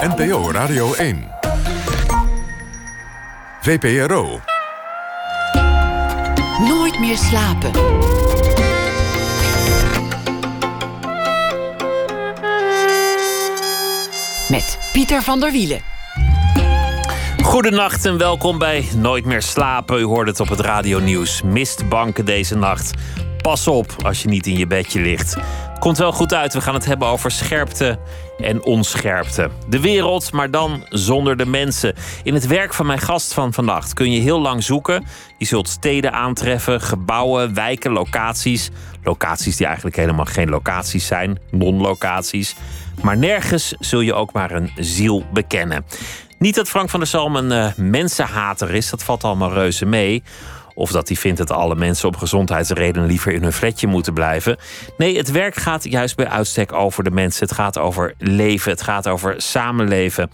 NPO Radio 1. VPRO. Nooit meer slapen. Met Pieter van der Wielen. Goedenacht en welkom bij Nooit meer slapen. U hoort het op het radionieuws. Mistbanken deze nacht. Pas op als je niet in je bedje ligt. Komt wel goed uit. We gaan het hebben over scherpte en onscherpte. De wereld, maar dan zonder de mensen. In het werk van mijn gast van vannacht kun je heel lang zoeken. Je zult steden aantreffen, gebouwen, wijken, locaties. Locaties die eigenlijk helemaal geen locaties zijn, non-locaties. Maar nergens zul je ook maar een ziel bekennen. Niet dat Frank van der Salm een uh, mensenhater is, dat valt allemaal reuze mee. Of dat hij vindt dat alle mensen om gezondheidsredenen liever in hun flatje moeten blijven. Nee, het werk gaat juist bij uitstek over de mensen. Het gaat over leven, het gaat over samenleven.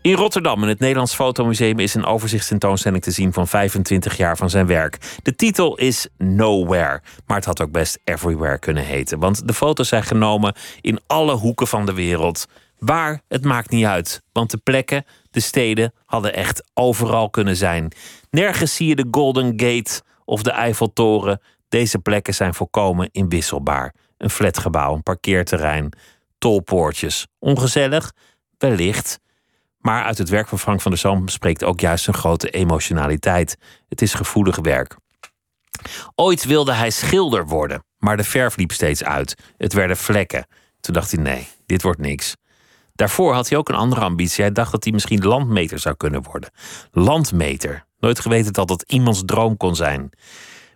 In Rotterdam, in het Nederlands Fotomuseum, is een overzichtstentoonstelling te zien van 25 jaar van zijn werk. De titel is Nowhere, maar het had ook best Everywhere kunnen heten. Want de foto's zijn genomen in alle hoeken van de wereld. Waar, het maakt niet uit. Want de plekken, de steden hadden echt overal kunnen zijn. Nergens zie je de Golden Gate of de Eiffeltoren. Deze plekken zijn volkomen inwisselbaar. Een flatgebouw, een parkeerterrein, tolpoortjes. Ongezellig? Wellicht. Maar uit het werk van Frank van der Zalm spreekt ook juist een grote emotionaliteit. Het is gevoelig werk. Ooit wilde hij schilder worden, maar de verf liep steeds uit. Het werden vlekken. Toen dacht hij: nee, dit wordt niks. Daarvoor had hij ook een andere ambitie. Hij dacht dat hij misschien landmeter zou kunnen worden. Landmeter. Nooit geweten dat dat iemands droom kon zijn.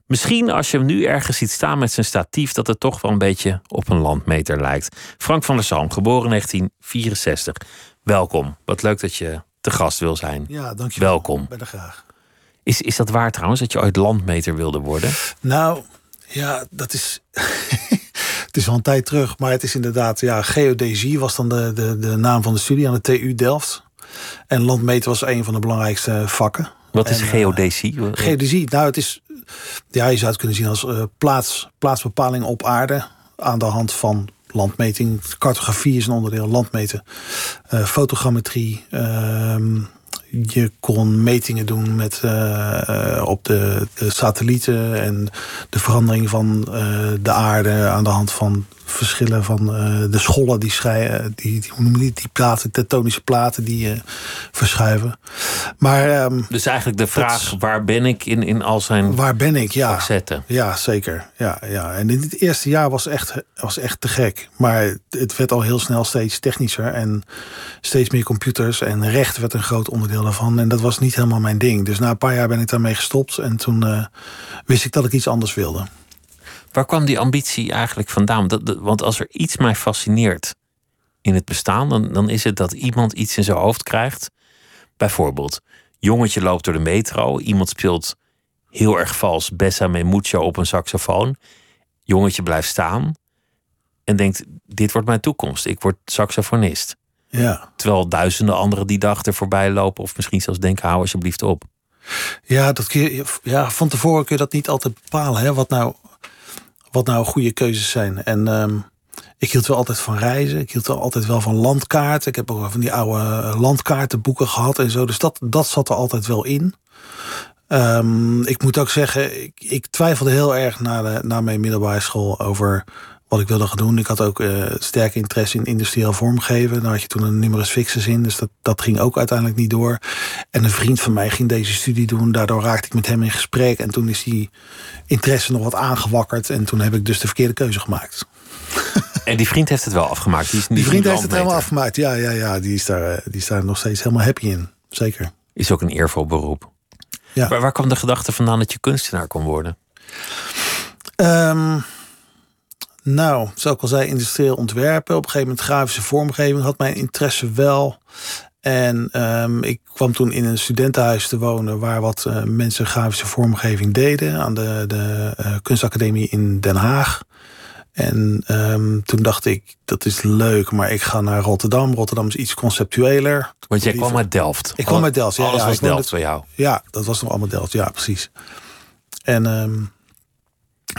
Misschien als je hem nu ergens ziet staan met zijn statief, dat het toch wel een beetje op een landmeter lijkt. Frank van der Salm, geboren 1964. Welkom. Wat leuk dat je te gast wil zijn. Ja, dankjewel. Welkom. Ik ben er graag. Is, is dat waar trouwens, dat je ooit landmeter wilde worden? Nou, ja, dat is. het is al een tijd terug, maar het is inderdaad. Ja, geodesie was dan de, de, de naam van de studie aan de TU Delft. En landmeter was een van de belangrijkste vakken. Wat is En, eh, geodesie? Geodesie, nou, het is. Ja, je zou het kunnen zien als eh, plaats, plaatsbepaling op aarde. aan de hand van landmeting. Cartografie is een onderdeel, landmeten. eh, fotogrammetrie. ehm, je kon metingen doen met, eh, eh, op de, satellieten en de verandering van eh, de aarde aan de hand van verschillen van eh, de schollen die schrijven, die, die, hoe noem je die, die platen, tektonische platen die eh, verschuiven. Maar ehm, Dus eigenlijk de vraag, waar ben ik in, in al zijn waar ben ik? Ja, facetten? ja, zeker. Ja, ja. En in het eerste jaar was echt, was echt te gek. Maar het werd al heel snel steeds technischer en steeds meer computers. En recht werd een groot onderdeel daarvan. En dat was niet helemaal mijn ding. Dus na een paar jaar ben ik daarmee gestopt. En toen eh, wist ik dat ik iets anders wilde. Waar kwam die ambitie eigenlijk vandaan? Dat, want als er iets mij fascineert in het bestaan, dan, dan is het dat iemand iets in zijn hoofd krijgt. Bijvoorbeeld, jongetje loopt door de metro, iemand speelt heel erg vals Bessame Mucho op een saxofoon. Jongetje blijft staan en denkt: Dit wordt mijn toekomst, ik word saxofonist. Ja. Terwijl duizenden anderen die dag er voorbij lopen, of misschien zelfs denken: hou alsjeblieft op. Ja, dat kun je, ja, van tevoren kun je dat niet altijd bepalen. Hè? Wat, nou, wat nou goede keuzes zijn. En ehm, ik hield wel altijd van reizen. Ik hield wel altijd wel van landkaarten. Ik heb ook wel van die oude landkaartenboeken gehad en zo. Dus dat, dat zat er altijd wel in. Ehm, ik moet ook zeggen, ik, ik twijfelde heel erg na, de, na mijn middelbare school over wat ik wilde gaan doen. Ik had ook eh, sterke interesse in industrieel vormgeven. Daar had je toen een numerus fixus in, dus dat, dat ging ook uiteindelijk niet door. En een vriend van mij ging deze studie doen. Daardoor raakte ik met hem in gesprek. En toen is die interesse nog wat aangewakkerd. En toen heb ik dus de verkeerde keuze gemaakt. En die vriend heeft het wel afgemaakt. Die, is, Die vriend heeft het helemaal afgemaakt. Ja, ja, ja. Die is daar, eh, die is daar nog steeds helemaal happy in. Zeker. Is ook een eervol beroep. Ja. Waar, waar kwam de gedachte vandaan dat je kunstenaar kon worden? Ehm, nou, zoals ik al zei, industrieel ontwerpen. Op een gegeven moment grafische vormgeving had mijn interesse wel. En ehm, ik kwam toen in een studentenhuis te wonen waar wat eh, mensen grafische vormgeving deden aan de, de eh, kunstacademie in Den Haag. En ehm, toen dacht ik, dat is leuk, maar ik ga naar Rotterdam. Rotterdam is iets conceptueler. Want jij kwam uit Delft. Ik kwam uit Delft, ja, Alles ja, was Delft bij jou. Ja, dat was nog allemaal Delft. Ja, precies. En ehm,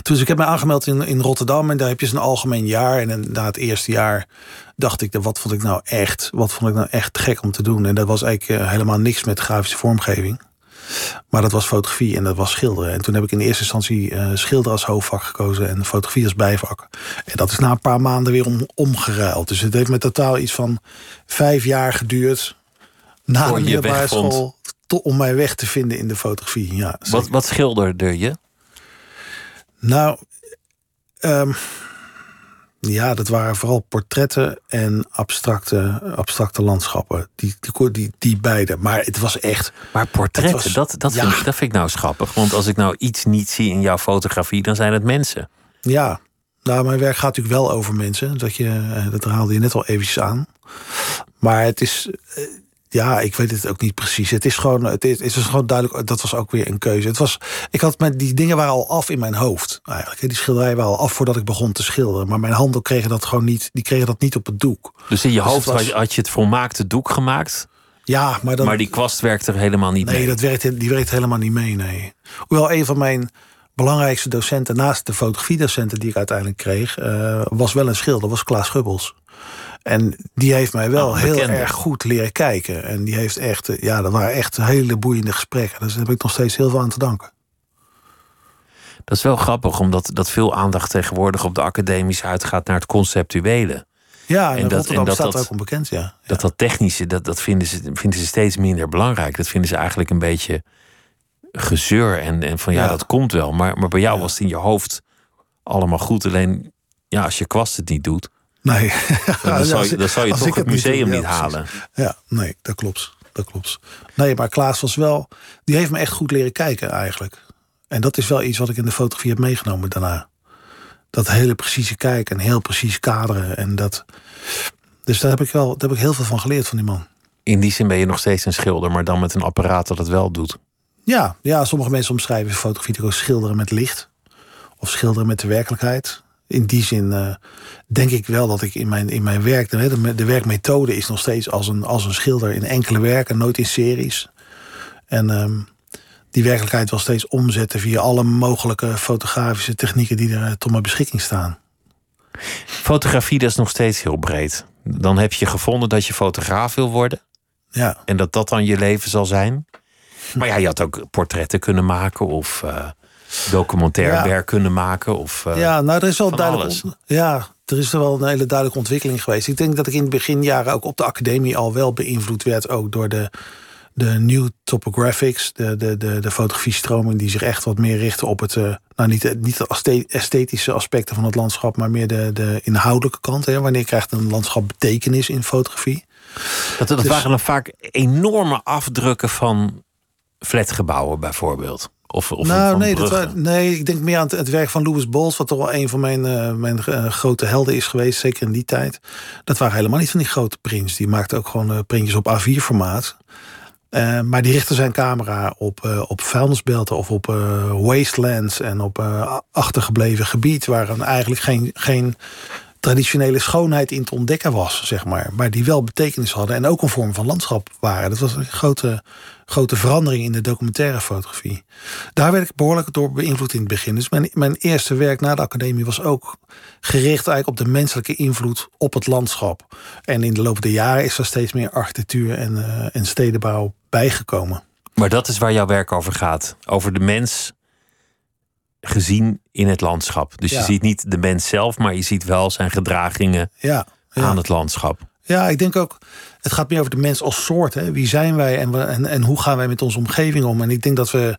Dus ik heb me aangemeld in, in Rotterdam en daar heb je zo'n algemeen jaar. En na het eerste jaar dacht ik, wat vond ik nou echt, wat vond ik nou echt gek om te doen? En dat was eigenlijk eh, helemaal niks met grafische vormgeving. Maar dat was fotografie en dat was schilderen. En toen heb ik in eerste instantie uh, schilderen als hoofdvak gekozen en fotografie als bijvak. En dat is na een paar maanden weer om, omgeruild. Dus het heeft met totaal iets van vijf jaar geduurd. Na de je middelbare school. tot- Om mij weg te vinden in de fotografie. Ja, Wat, wat schilderde je? Nou, ehm, ja, dat waren vooral portretten en abstracte, abstracte landschappen. Die, die, die, die beide. Maar het was echt. Maar portretten, was- dat, dat, ja. vind ik, dat vind ik nou schappig. Want als ik nou iets niet zie in jouw fotografie, dan zijn het mensen. Ja, nou, mijn werk gaat natuurlijk wel over mensen. Dat, je, eh, dat haalde je net al eventjes aan. Maar het is. Ja, ik weet het ook niet precies. Het is gewoon, het is, het is gewoon duidelijk. Dat was ook weer een keuze. Het was, ik had met die dingen waren al af in mijn hoofd. Eigenlijk. Die schilderijen waren al af voordat ik begon te schilderen. Maar mijn handen kregen dat gewoon niet. Die kregen dat niet op het doek. Dus in je Dus hoofd was- had, je, het volmaakte doek gemaakt, Ja, maar dan. maar die kwast werkte er helemaal niet Nee, mee. dat werkt, die werkt helemaal niet mee, nee. Hoewel een van mijn belangrijkste docenten... naast de fotografiedocenten die ik uiteindelijk kreeg... eh, was wel een schilder, was Klaas Gubbels. En die heeft mij wel Oh, heel bekende. erg goed leren kijken. En die heeft echt... eh, Ja, dat waren echt hele boeiende gesprekken. Dus daar heb ik nog steeds heel veel aan te danken. Dat is wel grappig, omdat dat veel aandacht tegenwoordig op de academische uitgaat naar het conceptuele. Ja, en, En dat- en dat staat dat- ook onbekend, ja. ja. Dat dat technische, dat, dat vinden, ze, vinden ze steeds minder belangrijk. Dat vinden ze eigenlijk een beetje gezeur. En, en van ja, Ja. dat komt wel. Maar, maar bij jou Ja. was het in je hoofd allemaal goed. Alleen ja, als je kwast het niet doet, Nee. dan, Ja, zou als je, dan zou je als toch het het niet doe, museum ja, niet halen. Ja, nee, dat klopt. Dat klopt. Nee, maar Klaas was wel. Die heeft me echt goed leren kijken eigenlijk. En dat is wel iets wat ik in de fotografie heb meegenomen daarna. Dat hele precieze kijken en heel precies kaderen. En dat. Dus daar heb ik wel daar heb ik heel veel van geleerd van die man. In die zin ben je nog steeds een schilder, maar dan met een apparaat dat het wel doet. Ja, ja sommige mensen omschrijven fotografie ook schilderen met licht. Of schilderen met de werkelijkheid. In die zin eh, denk ik wel dat ik in mijn, in mijn werk... De, de, de werkmethode is nog steeds als een, als een schilder in enkele werken, nooit in series. En ehm, die werkelijkheid wel steeds omzetten via alle mogelijke fotografische technieken die er eh, tot mijn beschikking staan. Fotografie, dat is nog steeds heel breed. Dan heb je gevonden dat je fotograaf wil worden. Ja, En dat dat dan je leven zal zijn. Maar ja, je had ook portretten kunnen maken of eh, documentair Ja. werk kunnen maken. Of, eh, ja nou, er is wel duidelijk. Ja, er is wel een hele duidelijke ontwikkeling geweest. Ik denk dat ik in de beginjaren ook op de academie al wel beïnvloed werd, ook door de, de new topographics, de, de, de, de fotografiestroming die zich echt wat meer richten op het, eh, nou niet, niet de esthetische aspecten van het landschap, maar meer de, de inhoudelijke kant. Hè. Wanneer krijgt een landschap betekenis in fotografie? dat dat dus- waren dan vaak enorme afdrukken van flatgebouwen bijvoorbeeld. Of, of nou, nee, dat, bruggen. wa- nee, ik denk meer aan het, het werk van Louis Bols, wat toch wel een van mijn, eh, mijn eh, grote helden is geweest, zeker in die tijd. Dat waren helemaal niet van die grote prints. Die maakte ook gewoon eh, printjes op A4-formaat. Eh, maar die richtte zijn camera op, op vuilnisbelten of op wastelands en op achtergebleven gebied waar eigenlijk geen, geen traditionele schoonheid in te ontdekken was, zeg maar. Maar die wel betekenis hadden en ook een vorm van landschap waren. Dat was een grote, grote verandering in de documentaire fotografie. Daar werd ik behoorlijk door beïnvloed in het begin. Dus mijn, mijn eerste werk na de academie was ook gericht eigenlijk op de menselijke invloed op het landschap. En in de loop der jaren is er steeds meer architectuur en, eh, en stedenbouw bijgekomen. Maar dat is waar jouw werk over gaat. Over de mens gezien in het landschap. Dus je ziet niet de mens zelf, maar je ziet wel zijn gedragingen Ja, ja. aan het landschap. Ja, ik denk ook, het gaat meer over de mens als soort. Hè? Wie zijn wij en, en hoe gaan wij met onze omgeving om? En ik denk dat we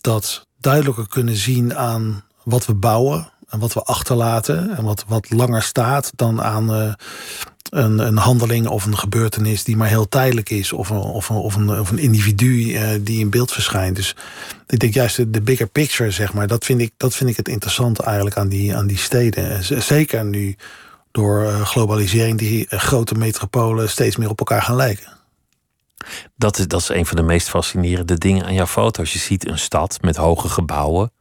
dat duidelijker kunnen zien aan wat we bouwen en wat we achterlaten en wat, wat langer staat dan aan eh, een, een handeling of een gebeurtenis die maar heel tijdelijk is, of een, of een, of een, of een individu eh, die in beeld verschijnt. Dus ik denk juist de, de bigger picture, zeg maar, dat vind ik, dat vind ik het interessante eigenlijk aan die, aan die steden. Z- Zeker nu door eh, globalisering die eh, grote metropolen steeds meer op elkaar gaan lijken. Dat is, dat is een van de meest fascinerende dingen aan jouw foto's. Je ziet een stad met hoge gebouwen.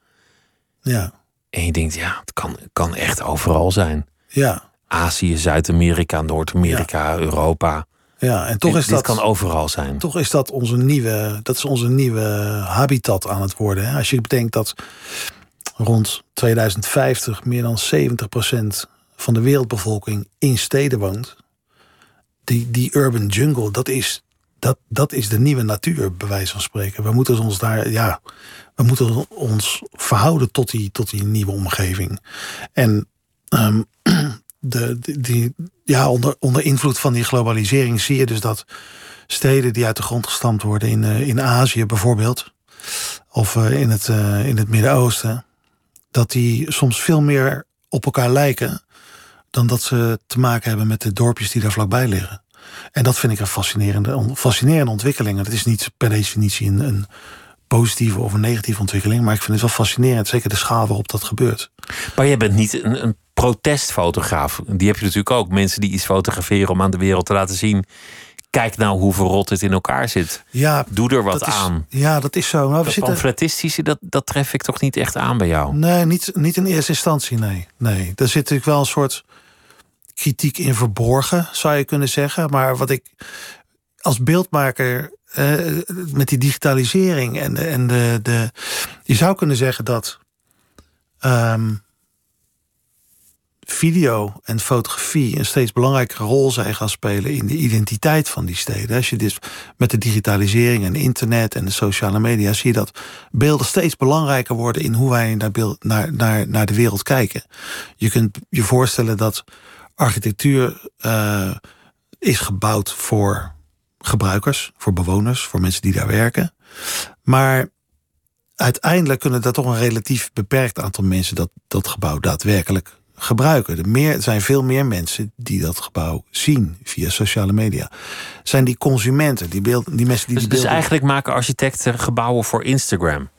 Ja, En je denkt, ja, het kan, kan echt overal zijn. ja, Azië, Zuid-Amerika, Noord-Amerika, Europa. ja. En toch is dat Dit kan overal zijn. toch is dat onze nieuwe, dat is onze nieuwe habitat aan het worden. Hè? Als je bedenkt dat rond 2050 meer dan 70% van de wereldbevolking in steden woont. Die, die urban jungle, dat is, dat, dat is de nieuwe natuur, bij wijze van spreken. We moeten ons daar, ja, we moeten ons verhouden tot die, tot die nieuwe omgeving. En ehm, de, ja, onder, onder invloed van die globalisering zie je dus dat steden die uit de grond gestampt worden in, uh, in Azië bijvoorbeeld, of uh, in het, uh, in het Midden-Oosten, dat die soms veel meer op elkaar lijken dan dat ze te maken hebben met de dorpjes die daar vlakbij liggen. En dat vind ik een fascinerende, fascinerende ontwikkeling. Het is niet per definitie een, een positieve of een negatieve ontwikkeling. Maar ik vind het wel fascinerend, zeker de schaal waarop dat gebeurt. Maar jij bent niet een, een protestfotograaf. Die heb je natuurlijk ook. Mensen die iets fotograferen om aan de wereld te laten zien. Kijk nou hoe verrot het in elkaar zit. Ja, Doe er wat is- aan. Ja, dat is zo. Maar we Dat zitten, pamfletistische, dat, dat tref ik toch niet echt aan bij jou. Nee, niet, niet in eerste instantie, nee. nee. Er zit natuurlijk wel een soort kritiek in verborgen, zou je kunnen zeggen. Maar wat ik als beeldmaker eh, met die digitalisering en, de- en de, de. Je zou kunnen zeggen dat ehm, video en fotografie een steeds belangrijkere rol zijn gaan spelen in de identiteit van die steden. Als je dus met de digitalisering en internet en de sociale media zie je dat beelden steeds belangrijker worden in hoe wij naar, naar, naar de wereld kijken. Je kunt je voorstellen dat architectuur eh, is gebouwd voor gebruikers, voor bewoners, voor mensen die daar werken. Maar uiteindelijk kunnen dat toch een relatief beperkt aantal mensen dat, dat gebouw daadwerkelijk gebruiken. Er, meer, er zijn veel meer mensen die dat gebouw zien via sociale media. Zijn die consumenten, die, beeld, die mensen die Dus, die dus beelden... eigenlijk maken architecten gebouwen voor Instagram.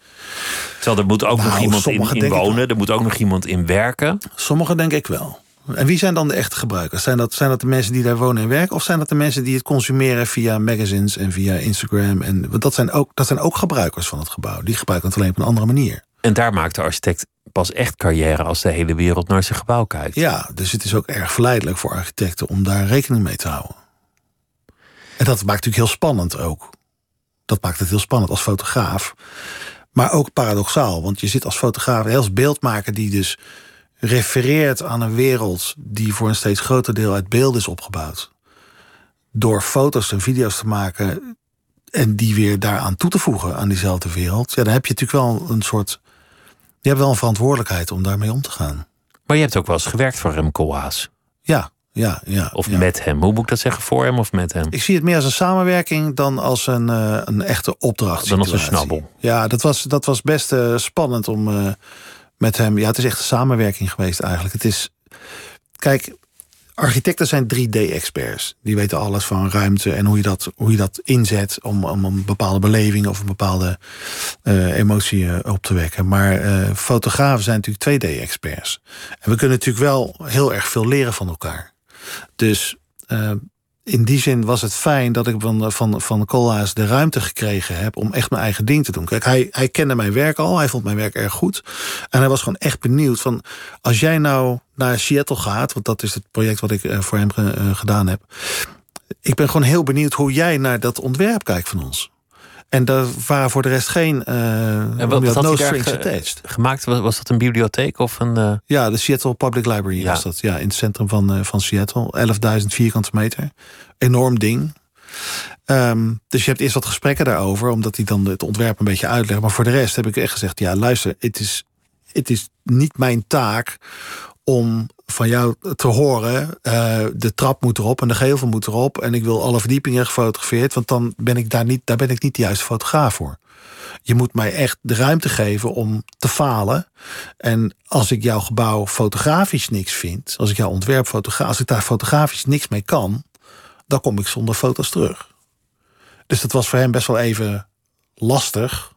Terwijl er moet ook nog Nou, iemand in, wonen, er moet ook nog iemand in werken. Sommigen denk ik wel. En wie zijn dan de echte gebruikers? Zijn dat, zijn dat de mensen die daar wonen en werken? Of zijn dat de mensen die het consumeren via magazines en via Instagram? En, want dat zijn, ook, dat zijn ook gebruikers van het gebouw. Die gebruiken het alleen op een andere manier. En daar maakt de architect pas echt carrière als de hele wereld naar zijn gebouw kijkt. Ja, dus het is ook erg verleidelijk voor architecten om daar rekening mee te houden. En dat maakt natuurlijk heel spannend ook. Dat maakt het heel spannend als fotograaf. Maar ook paradoxaal, want je zit als fotograaf, als beeldmaker die dus refereert aan een wereld die voor een steeds groter deel uit beeld is opgebouwd. Door foto's en video's te maken en die weer daaraan toe te voegen aan diezelfde wereld. Ja, dan heb je natuurlijk wel een soort. Je hebt wel een verantwoordelijkheid om daarmee om te gaan. Maar je hebt ook wel eens gewerkt voor Rem Koolhaas. Ja, ja, ja. Of ja. met hem. Hoe moet ik dat zeggen? Voor hem of met hem? Ik zie het meer als een samenwerking dan als een, eh, een echte opdracht. Dan als een snabbel. Ja, dat was, dat was best eh, spannend om eh, met hem. Ja, het is echt een samenwerking geweest eigenlijk. Het is. Kijk, architecten zijn 3D-experts. Die weten alles van ruimte en hoe je dat, hoe je dat inzet om, om een bepaalde beleving of een bepaalde eh, emotie eh, op te wekken. Maar eh, fotografen zijn natuurlijk 2D-experts. En we kunnen natuurlijk wel heel erg veel leren van elkaar. Dus in die zin was het fijn dat ik van, van, van de ruimte gekregen heb om echt mijn eigen ding te doen. Kijk, hij, hij kende mijn werk al, hij vond mijn werk erg goed. En hij was gewoon echt benieuwd van, als jij nou naar Seattle gaat, want dat is het project wat ik eh, voor hem eh, gedaan heb. Ik ben gewoon heel benieuwd hoe jij naar dat ontwerp kijkt van ons. En daar waren voor de rest geen uh, En wat, wat had no strings attached. gemaakt? Was, was dat een bibliotheek of een... eh, Ja, de Seattle Public Library Ja. was dat. Ja, in het centrum van, eh, van Seattle. 11.000 vierkante meter. Enorm ding. Ehm, dus je hebt eerst wat gesprekken daarover, omdat hij dan het ontwerp een beetje uitlegt. Maar voor de rest heb ik echt gezegd: ja, luister, het is, het is niet mijn taak om van jou te horen. eh, de trap moet erop en de gevel moet erop. En ik wil alle verdiepingen gefotografeerd, want dan ben ik daar niet, daar ben ik niet de juiste fotograaf voor. Je moet mij echt de ruimte geven om te falen. En als ik jouw gebouw fotografisch niks vind, als ik jouw ontwerp fotograaf, als ik daar fotografisch niks mee kan, dan kom ik zonder foto's terug. Dus dat was voor hem best wel even lastig.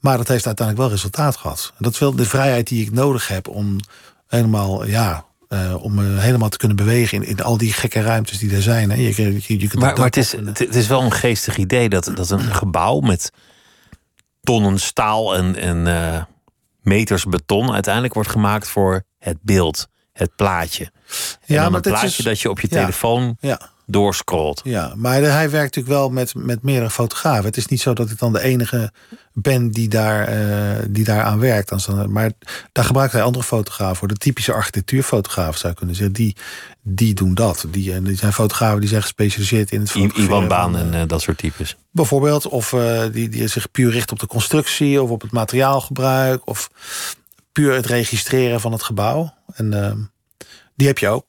Maar dat heeft uiteindelijk wel resultaat gehad. En dat is wel de vrijheid die ik nodig heb om helemaal, ja, eh, om me helemaal te kunnen bewegen in, in al die gekke ruimtes die er zijn. Hè. Je, je, je, kunt Maar, maar het, is, het, het is wel een geestig idee dat, dat een gebouw met tonnen staal en, en eh, meters beton uiteindelijk wordt gemaakt voor het beeld, het plaatje. En Ja, maar dit plaatje is- dat je op je ja. telefoon ja. Doorscrollt. Ja, maar hij werkt natuurlijk wel met, met meerdere fotografen. Het is niet zo dat ik dan de enige ben die daar, uh, die daar aan werkt. Maar daar gebruikt hij andere fotografen voor. De typische architectuurfotografen zou je kunnen zeggen. Die, die doen dat. Die, en die zijn fotografen die zijn gespecialiseerd in het fotograferen. Iwan Baan en uh, dat soort types. Bijvoorbeeld. Of uh, die, die zich puur richt op de constructie. Of op het materiaalgebruik. Of puur het registreren van het gebouw. En die heb je ook.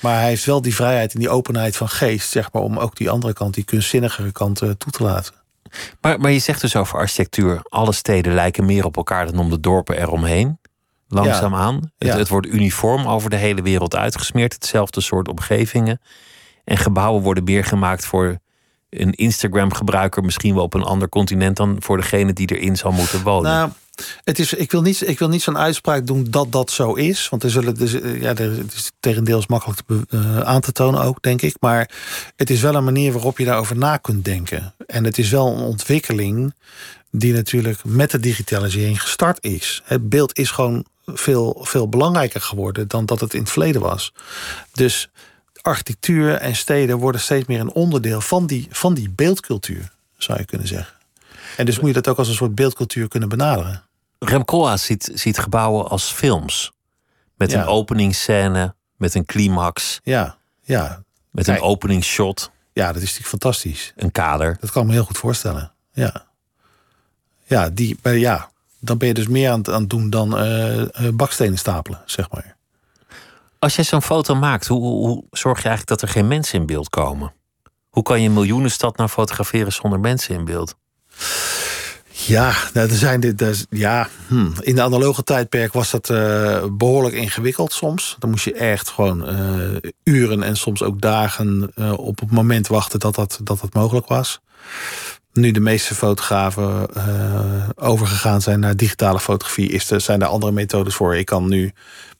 Maar hij heeft wel die vrijheid en die openheid van geest, zeg maar, om ook die andere kant, die kunstzinnigere kant uh, toe te laten. Maar, maar je zegt dus over architectuur, alle steden lijken meer op elkaar dan om de dorpen eromheen. Langzaamaan. Ja. Het, ja. het wordt uniform over de hele wereld uitgesmeerd, hetzelfde soort omgevingen. En gebouwen worden meer gemaakt voor een Instagram-gebruiker, misschien wel op een ander continent, dan voor degene die erin zal moeten wonen. Nou, het is, ik wil niet, ik wil niet zo'n uitspraak doen dat dat zo is. Want er zullen, dus, ja, het is tegendeels makkelijk te, uh, aan te tonen ook, denk ik. Maar het is wel een manier waarop je daarover na kunt denken. En het is wel een ontwikkeling die natuurlijk met de digitalisering gestart is. Het beeld is gewoon veel, veel belangrijker geworden dan dat het in het verleden was. Dus architectuur en steden worden steeds meer een onderdeel van die, van die beeldcultuur, zou je kunnen zeggen. En dus moet je dat ook als een soort beeldcultuur kunnen benaderen. Rem Koolhaas ziet, ziet gebouwen als films. Met een openingsscène, met een climax. Ja, ja. Met een openingsshot. Ja, dat is natuurlijk fantastisch. Een kader. Dat kan ik me heel goed voorstellen. Ja. Ja, die, ja dan ben je dus meer aan het, aan het doen dan uh, bakstenen stapelen, zeg maar. Als jij zo'n foto maakt, hoe, hoe, zorg je eigenlijk dat er geen mensen in beeld komen? Hoe kan je een miljoenenstad nou fotograferen zonder mensen in beeld? Ja, nou, zijn dit, ja, hm. in de analoge tijdperk was dat uh, behoorlijk ingewikkeld soms. Dan moest je echt gewoon uh, uren en soms ook dagen uh, op het moment wachten dat dat, dat mogelijk was. Nu de meeste fotografen overgegaan zijn naar digitale fotografie, is er, zijn er andere methodes voor. Ik kan nu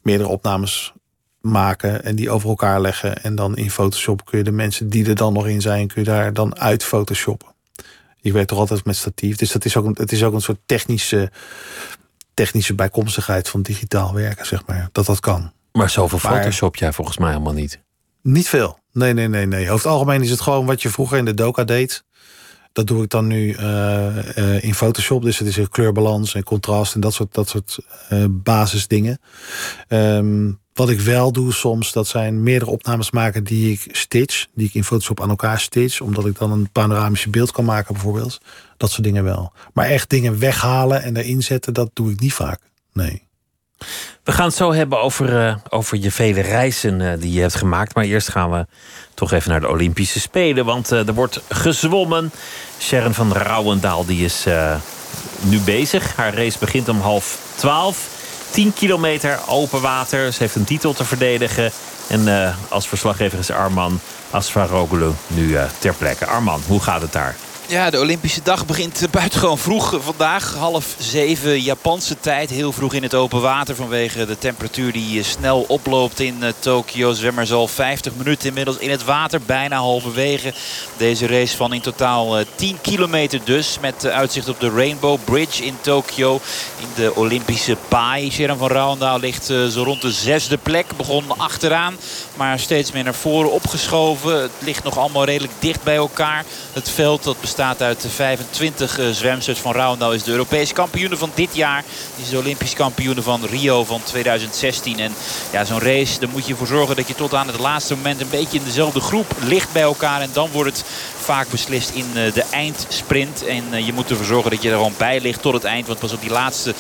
meerdere opnames maken en die over elkaar leggen. En dan in Photoshop kun je de mensen die er dan nog in zijn, kun je daar dan uit photoshoppen. Je werkt toch altijd met statief. Dus dat is ook, een, het is ook een soort technische, technische bijkomstigheid van digitaal werken, zeg maar. Dat dat kan. Maar zoveel maar, Photoshop jij volgens mij helemaal niet. Niet veel. Nee, nee, nee, nee. Over het algemeen is het gewoon wat je vroeger in de doka deed. Dat doe ik dan nu uh, uh, in Photoshop. Dus het is een kleurbalans en contrast en dat soort, dat soort uh, basisdingen. Um, wat ik wel doe soms, dat zijn meerdere opnames maken die ik stitch. Die ik in Photoshop aan elkaar stitch. Omdat ik dan een panoramische beeld kan maken bijvoorbeeld. Dat soort dingen wel. Maar echt dingen weghalen en erin zetten, dat doe ik niet vaak. Nee. We gaan het zo hebben over, uh, over je vele reizen uh, die je hebt gemaakt. Maar eerst gaan we toch even naar de Olympische Spelen. Want uh, er wordt gezwommen. Sharon van Rouwendaal die is nu bezig. Haar race begint om half twaalf. 10 kilometer open water. Ze heeft een titel te verdedigen. En uh, als verslaggever is Arman Asfaroglu nu uh, ter plekke. Arman, hoe gaat het daar? Ja, de Olympische dag begint buitengewoon vroeg vandaag. Half zeven Japanse tijd. Heel vroeg in het open water vanwege de temperatuur die snel oploopt in uh, Tokio. Zwemmers al 50 minuten inmiddels in het water. Bijna halverwege deze race van in totaal uh, 10 kilometer dus. Met uitzicht op de Rainbow Bridge in Tokio. In de Olympische paai. Sharon van Rouwendaal ligt zo rond de zesde plek. Begon achteraan, maar steeds meer naar voren opgeschoven. Het ligt nog allemaal redelijk dicht bij elkaar. Het veld dat bestaat bestaat uit 25 uh, zwemsters. Van Rouwendaal is de Europese kampioene van dit jaar. Die is de Olympisch kampioene van Rio van 2016. En ja, zo'n race, daar moet je ervoor zorgen dat je tot aan het laatste moment een beetje in dezelfde groep ligt bij elkaar. En dan wordt het vaak beslist in uh, de eindsprint. En uh, je moet ervoor zorgen dat je er gewoon bij ligt tot het eind. Want pas op die laatste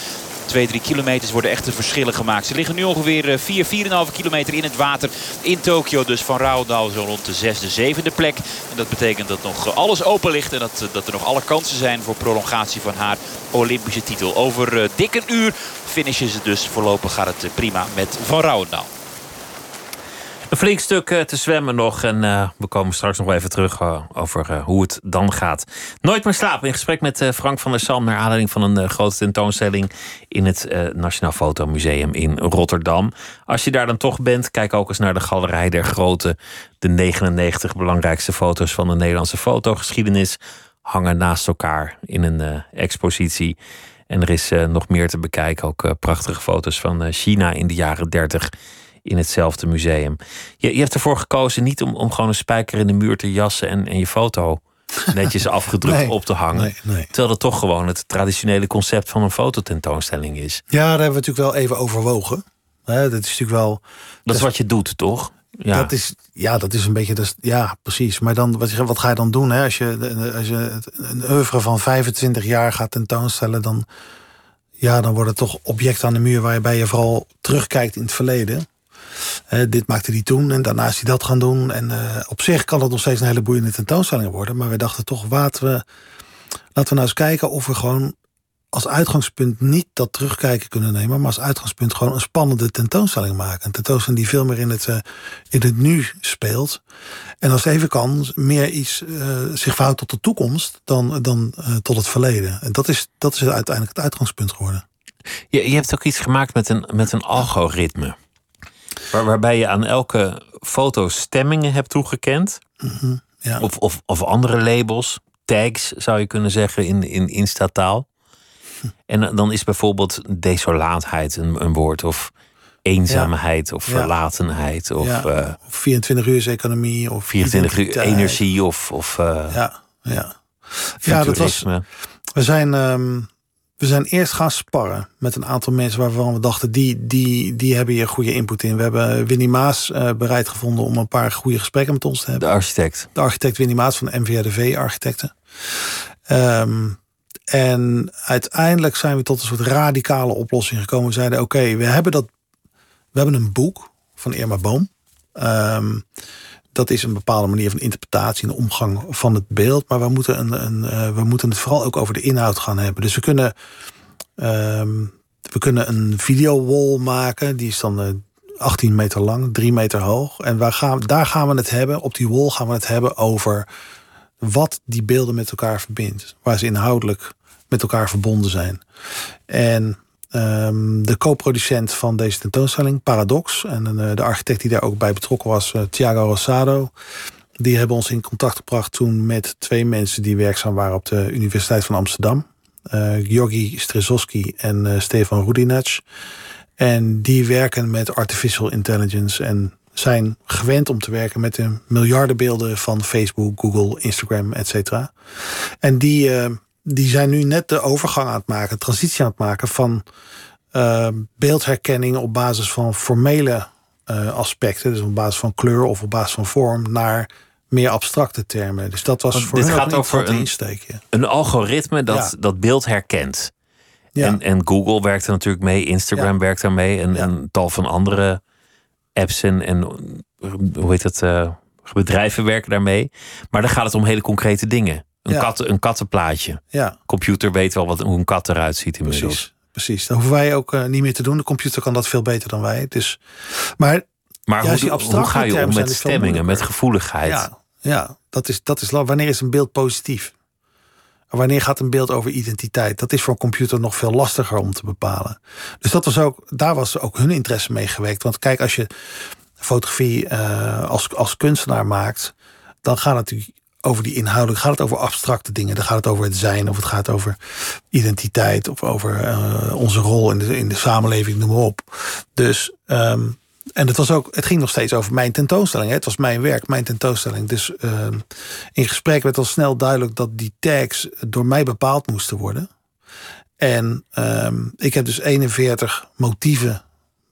2, 3 kilometers worden echte verschillen gemaakt. Ze liggen nu ongeveer 4, eh, 4,5 kilometer in het water in Tokio. Dus van Rouwendaal zo rond de zesde, zevende plek. En dat betekent dat nog alles open ligt. En dat, dat er nog alle kansen zijn voor prolongatie van haar Olympische titel. Over dik een uur finishen ze dus. Voorlopig gaat het prima met Van Rouwendaal. Een flink stuk eh, te zwemmen nog. En uh, we komen straks nog even terug uh, over hoe het dan gaat. Nooit meer slapen. In gesprek met Frank van der Sam. Naar aanleiding van een grote tentoonstelling. In het Nationaal Fotomuseum in Rotterdam. Als je daar dan toch bent. Kijk ook eens naar de Galerij der Grote. De 99 belangrijkste foto's van de Nederlandse fotogeschiedenis. Hangen naast elkaar in een expositie. En er is nog meer te bekijken. Ook prachtige foto's van China in de jaren 30 in hetzelfde museum. Je, je hebt ervoor gekozen niet om, om gewoon een spijker in de muur te jassen en, en je foto netjes afgedrukt Nee, op te hangen. nee, nee. Terwijl dat toch gewoon het traditionele concept van een fototentoonstelling is. Ja, daar hebben we natuurlijk wel even overwogen. Dat is natuurlijk wel. Dat is wat je doet, toch? Ja. Dat is, ja, dat is een beetje. Dus, ja, precies. Maar dan, wat, wat ga je dan doen? Hè? Als, je, als je een oeuvre van 25 jaar gaat tentoonstellen, dan, ja, dan worden het toch objecten aan de muur waarbij je vooral terugkijkt in het verleden. Dit maakte hij toen en daarna is hij dat gaan doen. En eh, op zich kan het nog steeds een hele boeiende tentoonstelling worden. Maar we dachten toch, laten we, laten we nou eens kijken of we gewoon als uitgangspunt niet dat terugkijken kunnen nemen, maar als uitgangspunt gewoon een spannende tentoonstelling maken. Een tentoonstelling die veel meer in het, eh, in het nu speelt. En als het even kan, meer iets eh, zich verhoudt tot de toekomst dan, dan tot het verleden. En dat is, dat is uiteindelijk het uitgangspunt geworden. Je, je hebt ook iets gemaakt met een, met een algoritme. Waar, waarbij je aan elke foto stemmingen hebt toegekend. Ja. Of, of, of andere labels, tags zou je kunnen zeggen in, in Insta-taal. En dan is bijvoorbeeld desolaatheid een, een woord. Of eenzaamheid of Ja. verlatenheid. Of ja, eh, of 24 uur economie. Of 24 uur energie. Of, of eh, Ja, ja. ja dat was. We zijn, ehm, we zijn eerst gaan sparren met een aantal mensen waarvan we dachten, die, die, die hebben hier goede input in. We hebben Winnie Maas eh, bereid gevonden om een paar goede gesprekken met ons te hebben. De architect. De architect Winnie Maas van de MVRDV Architecten. Ehm, en uiteindelijk zijn we tot een soort radicale oplossing gekomen. We zeiden, oké, we hebben dat, we hebben een boek van Irma Boom. Ehm, dat is een bepaalde manier van interpretatie en omgang van het beeld. Maar we moeten, een, een, eh, we moeten het vooral ook over de inhoud gaan hebben. Dus we kunnen, ehm, we kunnen een videowall maken. Die is dan eh, 18 meter lang, 3 meter hoog. En waar gaan, daar gaan we het hebben, op die wall gaan we het hebben over wat die beelden met elkaar verbindt. Waar ze inhoudelijk met elkaar verbonden zijn. En ehm, de co-producent van deze tentoonstelling, Paradox, en eh, de architect die daar ook bij betrokken was, eh, Thiago Rosado, die hebben ons in contact gebracht toen met twee mensen die werkzaam waren op de Universiteit van Amsterdam. eh Georgi Strezowski en Stefan Rudinac. En die werken met artificial intelligence en zijn gewend om te werken met de miljarden beelden van Facebook, Google, Instagram, et. En die, die zijn nu net de overgang aan het maken, transitie aan het maken van eh, beeldherkenning op basis van formele eh, aspecten, dus op basis van kleur of op basis van vorm, naar meer abstracte termen. Dus dat was Want voor dit ook gaat een over een- insteek. Ja. Een algoritme dat Ja. dat beeld herkent. Ja. En, en Google werkt er natuurlijk mee, Instagram Ja. werkt daarmee en, Ja. en tal van andere apps en, en hoe heet het, eh, bedrijven werken daarmee. Maar dan gaat het om hele concrete dingen. Een, Ja. kat, een kattenplaatje. ja, Computer weet wel wat, hoe een kat eruit ziet inmiddels. precies. Precies, dat hoeven wij ook eh, niet meer te doen. De computer kan dat veel beter dan wij. Dus, maar Maar hoe, ga je om met stemmingen, met gevoeligheid? Ja, ja dat, is, dat is wanneer is een beeld positief? En Wanneer gaat een beeld over identiteit? Dat is voor een computer nog veel lastiger om te bepalen. Dus dat was ook, daar was ook hun interesse mee gewekt. Want kijk, als je fotografie eh, als, als kunstenaar maakt, dan gaat het natuurlijk over die inhoudelijk, gaat het over abstracte dingen. Dan gaat het over het zijn, of het gaat over identiteit, of over eh, onze rol in de, in de samenleving, noem maar op. Dus ehm, en het, was ook, het ging nog steeds over mijn tentoonstelling. Hè? Het was mijn werk, mijn tentoonstelling. Dus ehm, in gesprek werd al snel duidelijk dat die tags door mij bepaald moesten worden. En ehm, ik heb dus 41 motieven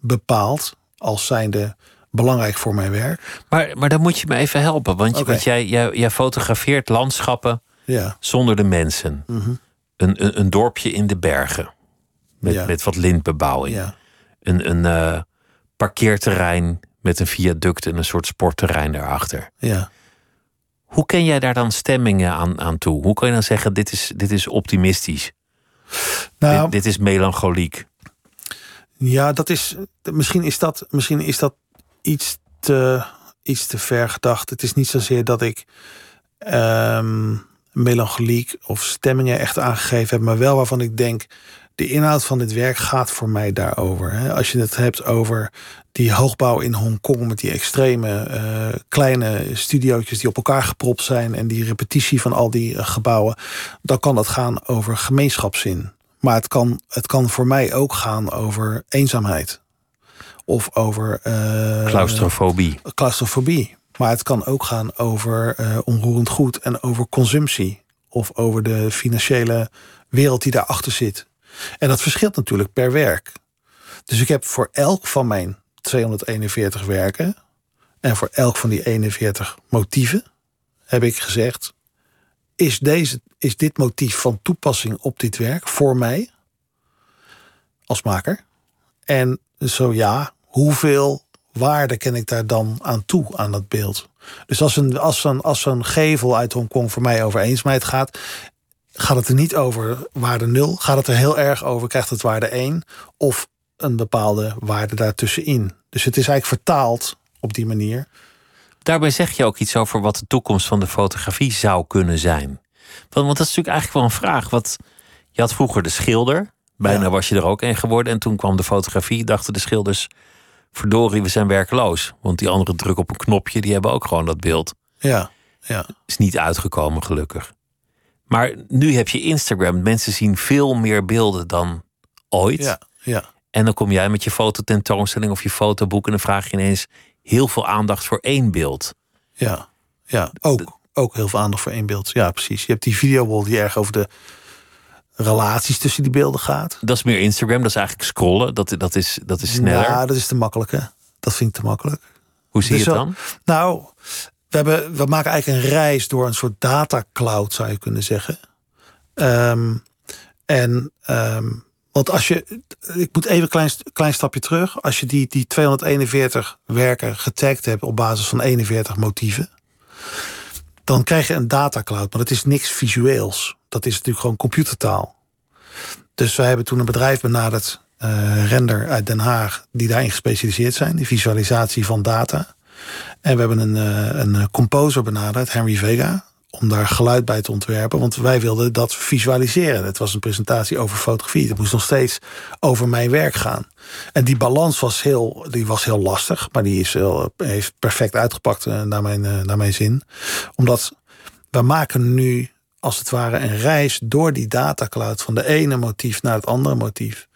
bepaald als zijnde belangrijk voor mijn werk. Maar, maar dan moet je me even helpen. Want, want jij, jij, jij fotografeert landschappen Ja, zonder de mensen. Mhm. een, een, een dorpje in de bergen. Met, Ja. met wat lintbebouwing. ja, Een, een eh, parkeerterrein met een viaduct en een soort sportterrein daarachter. ja. Hoe ken jij daar dan stemmingen aan, aan toe? Hoe kan je dan zeggen, dit is, dit is optimistisch? Nou, dit, dit is melancholiek. Ja, dat is. Misschien is dat, misschien is dat iets te, iets te ver gedacht. Het is niet zozeer dat ik ehm, melancholiek of stemmingen echt aangegeven heb, maar wel waarvan ik denk. De inhoud van dit werk gaat voor mij daarover. Als je het hebt over die hoogbouw in Hongkong met die extreme eh, kleine studiootjes die op elkaar gepropt zijn en die repetitie van al die eh, gebouwen, dan kan dat gaan over gemeenschapszin. Maar het kan, het kan voor mij ook gaan over eenzaamheid. Of over uh, claustrofobie. claustrofobie. Maar het kan ook gaan over uh, onroerend goed en over consumptie. Of over de financiële wereld die daarachter zit. En dat verschilt natuurlijk per werk. Dus ik heb voor elk van mijn 241 werken en voor elk van die 41 motieven heb ik gezegd: is, deze, is dit motief van toepassing op dit werk voor mij als maker? En zo ja, hoeveel waarde ken ik daar dan aan toe aan dat beeld? Dus als een, als een, als een gevel uit Hongkong voor mij over eenzaamheid gaat, gaat het er niet over waarde 0. Gaat het er heel erg over, krijgt het waarde 1 of een bepaalde waarde daartussenin. Dus het is eigenlijk vertaald op die manier. Daarbij zeg je ook iets over wat de toekomst van de fotografie zou kunnen zijn. Want, want dat is natuurlijk eigenlijk wel een vraag. Wat, je had vroeger de schilder, bijna Ja. was je er ook een geworden. En toen kwam de fotografie, dachten de schilders... verdorie, we zijn werkloos. Want die anderen drukken op een knopje, die hebben ook gewoon dat beeld. Ja, ja, Is niet uitgekomen, gelukkig. Maar nu heb je Instagram. Mensen zien veel meer beelden dan ooit. ja, ja. En dan kom jij met je fototentoonstelling of je fotoboek... en dan vraag je ineens heel veel aandacht voor één beeld. Ja, ja. Ook, ook heel veel aandacht voor één beeld. Ja, precies. Je hebt die videowall die erg over de relaties tussen die beelden gaat. Dat is meer Instagram, dat is eigenlijk scrollen. Dat, dat, is, dat is sneller. Ja, dat is te makkelijk, hè? Dat vind ik te makkelijk. Hoe zie je Dus het dan? Nou, we, hebben, we maken eigenlijk een reis door een soort data cloud, zou je kunnen zeggen. Ehm, en ehm, want als je, ik moet even een klein, klein stapje terug. Als je die, die 241 werken getagd hebt op basis van 41 motieven, dan krijg je een data cloud. Maar dat is niks visueels. Dat is natuurlijk gewoon computertaal. Dus wij hebben toen een bedrijf benaderd, eh, Render uit Den Haag, die daarin gespecialiseerd zijn, die visualisatie van data. En we hebben een, eh, een composer benaderd, Henry Vega, om daar geluid bij te ontwerpen. Want wij wilden dat visualiseren. Het was een presentatie over fotografie. Het moest nog steeds over mijn werk gaan. En die balans was heel, die was heel lastig, maar die is heel, heeft perfect uitgepakt eh, naar, mijn, eh, naar mijn zin. Omdat we maken nu als het ware een reis door die datacloud van de ene motief naar het andere motief.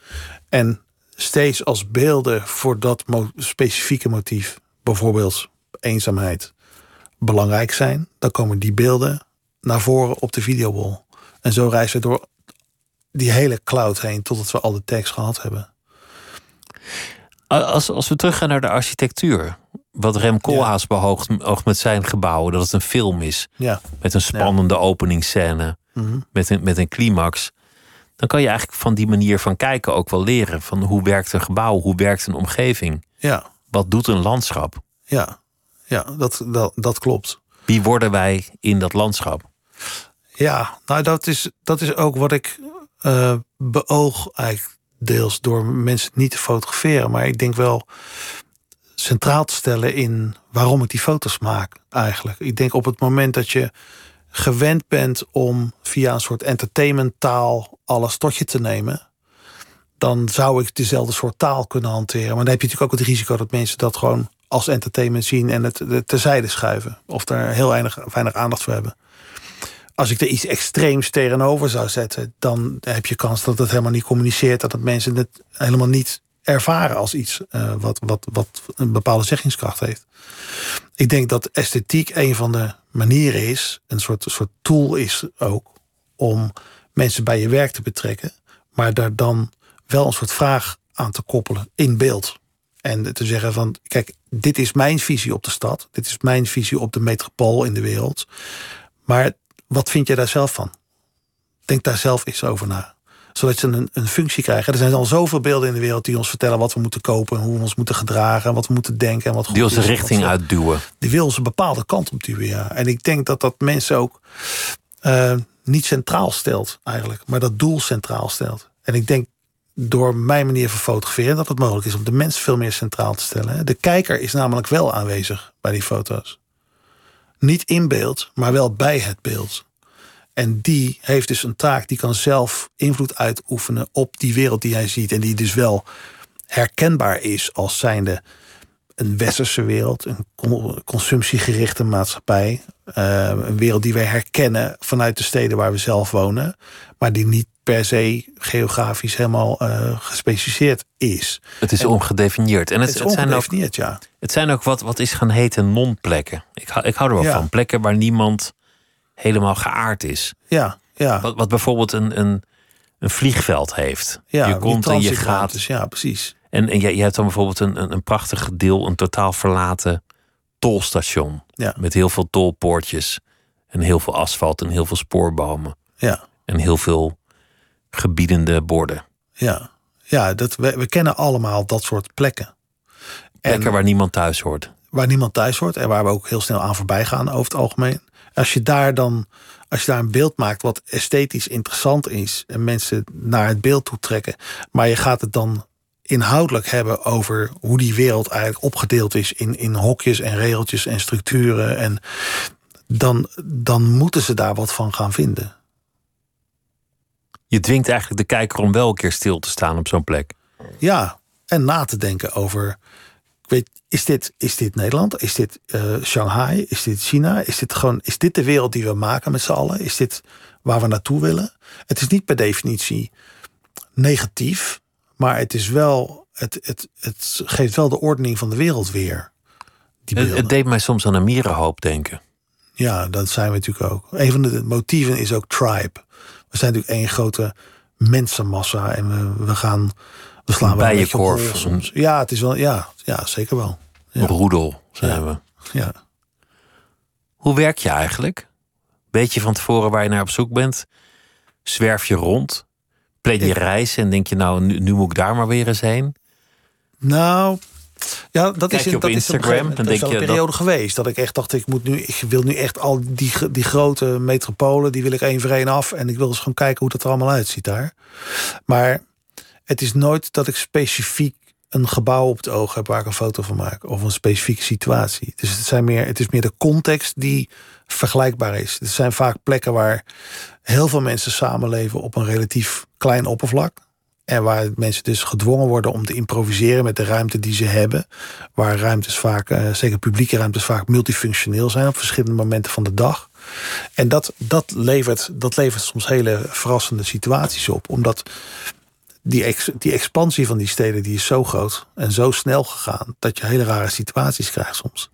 En steeds als beelden voor dat specifieke motief, bijvoorbeeld eenzaamheid, belangrijk zijn, dan komen die beelden naar voren op de videowall. En zo reizen we door die hele cloud heen totdat we al de tekst gehad hebben. Als, als we teruggaan naar de architectuur. Wat Rem Koolhaas beoogt oogt met zijn gebouwen. Dat het een film is. Ja, Met een spannende openingsscène. Mhm. Met, een, met een climax. Dan kan je eigenlijk van die manier van kijken ook wel leren. Van hoe werkt een gebouw? Hoe werkt een omgeving? ja, Wat doet een landschap? ja, ja dat, dat, dat klopt. Wie worden wij in dat landschap? Ja, nou dat is, dat is ook wat ik eh, beoog eigenlijk deels door mensen niet te fotograferen. Maar ik denk wel centraal te stellen in waarom ik die foto's maak eigenlijk. Ik denk op het moment dat je gewend bent om via een soort entertainmenttaal alles tot je te nemen. Dan zou ik dezelfde soort taal kunnen hanteren. Maar dan heb je natuurlijk ook het risico dat mensen dat gewoon als entertainment zien en het terzijde schuiven. Of daar heel weinig, weinig aandacht voor hebben als ik er iets extreems tegenover zou zetten, dan heb je kans dat het helemaal niet communiceert, dat het mensen het helemaal niet ervaren als iets eh, wat, wat, wat een bepaalde zeggingskracht heeft. Ik denk dat esthetiek een van de manieren is, een soort, soort tool is ook, om mensen bij je werk te betrekken, maar daar dan wel een soort vraag aan te koppelen in beeld. En te zeggen van, kijk, dit is mijn visie op de stad, dit is mijn visie op de metropool in de wereld. Maar wat vind jij daar zelf van? Denk daar zelf eens over na. Zodat ze een, een functie krijgen. Er zijn al zoveel beelden in de wereld die ons vertellen wat we moeten kopen, hoe we ons moeten gedragen, wat we moeten denken en wat Die onze wat richting uitduwen. Die wil ons een bepaalde kant op duwen, ja. En ik denk dat dat mensen ook eh, niet centraal stelt, eigenlijk, maar dat doel centraal stelt. En ik denk door mijn manier van fotograferen dat het mogelijk is om de mens veel meer centraal te stellen. De kijker is namelijk wel aanwezig bij die foto's. Niet in beeld, maar wel bij het beeld. En die heeft dus een taak, die kan zelf invloed uitoefenen op die wereld die hij ziet. En die dus wel herkenbaar is als zijnde een westerse wereld, een con- consumptiegerichte maatschappij. eh, een wereld die wij herkennen vanuit de steden waar we zelf wonen. Maar die niet per se geografisch helemaal uh, gespecificeerd is. Het is ongedefinieerd. En het, het is ongedefinieerd, zijn ook, ja. Het zijn ook wat, wat is gaan heten non-plekken. Ik, ik hou er wel van. Plekken waar niemand helemaal geaard is. Ja, ja. Wat, wat bijvoorbeeld een, een, een vliegveld heeft. Ja, je komt en je gaat. Ja, precies. En, en je, je hebt dan bijvoorbeeld een, een, een prachtig deel, een totaal verlaten tolstation. Ja. Met heel veel tolpoortjes. En heel veel asfalt en heel veel spoorbomen. Ja. En heel veel gebiedende borden. Ja, ja dat, we, we kennen allemaal dat soort plekken. Plekken waar niemand thuis hoort. Waar niemand thuis hoort en waar we ook heel snel aan voorbij gaan over het algemeen. Als je daar dan, als je daar een beeld maakt wat esthetisch interessant is en mensen naar het beeld toe trekken, maar je gaat het dan inhoudelijk hebben over hoe die wereld eigenlijk opgedeeld is in, in hokjes en regeltjes en structuren. En dan, dan moeten ze daar wat van gaan vinden. Je dwingt eigenlijk de kijker om wel een keer stil te staan op zo'n plek. Ja, en na te denken over. Ik weet, is dit, is dit Nederland? Is dit uh, Shanghai? Is dit China? Is dit gewoon, is dit de wereld die we maken met z'n allen? Is dit waar we naartoe willen? Het is niet per definitie negatief, maar het is wel. Het, het, het geeft wel de ordening van de wereld weer. Het, het, deed mij soms aan een mierenhoop denken. Ja, dat zijn we natuurlijk ook. Een van de motieven is ook tribe. We zijn natuurlijk één grote mensenmassa en we, we gaan. We slaan wel een korf soms. Ja, het is wel. Ja, ja zeker wel. Ja. Roedel zijn ja. we. Ja. Hoe werk je eigenlijk? Weet je van tevoren waar je naar op zoek bent? Zwerf je rond? Plan je ik... reis en denk je nou, nu, nu, moet ik daar maar weer eens heen? Nou, ja, dat Kijk is op dat Instagram. Is dan denk je een periode dat... geweest dat ik echt dacht, ik moet nu, ik wil nu echt al die, die grote metropolen, die wil ik één voor één af. En ik wil eens gewoon kijken hoe dat er allemaal uitziet daar. Maar het is nooit dat ik specifiek een gebouw op het oog heb waar ik een foto van maak. Of een specifieke situatie. Dus het, zijn meer, het is meer de context die vergelijkbaar is. Het zijn vaak plekken waar heel veel mensen samenleven op een relatief klein oppervlak. En waar mensen dus gedwongen worden om te improviseren met de ruimte die ze hebben. Waar ruimtes vaak, uh, zeker publieke ruimtes, vaak multifunctioneel zijn op verschillende momenten van de dag. En dat, dat, levert, dat levert soms hele verrassende situaties op. Omdat die, ex, die expansie van die steden die is zo groot en zo snel gegaan. dat je hele rare situaties krijgt soms.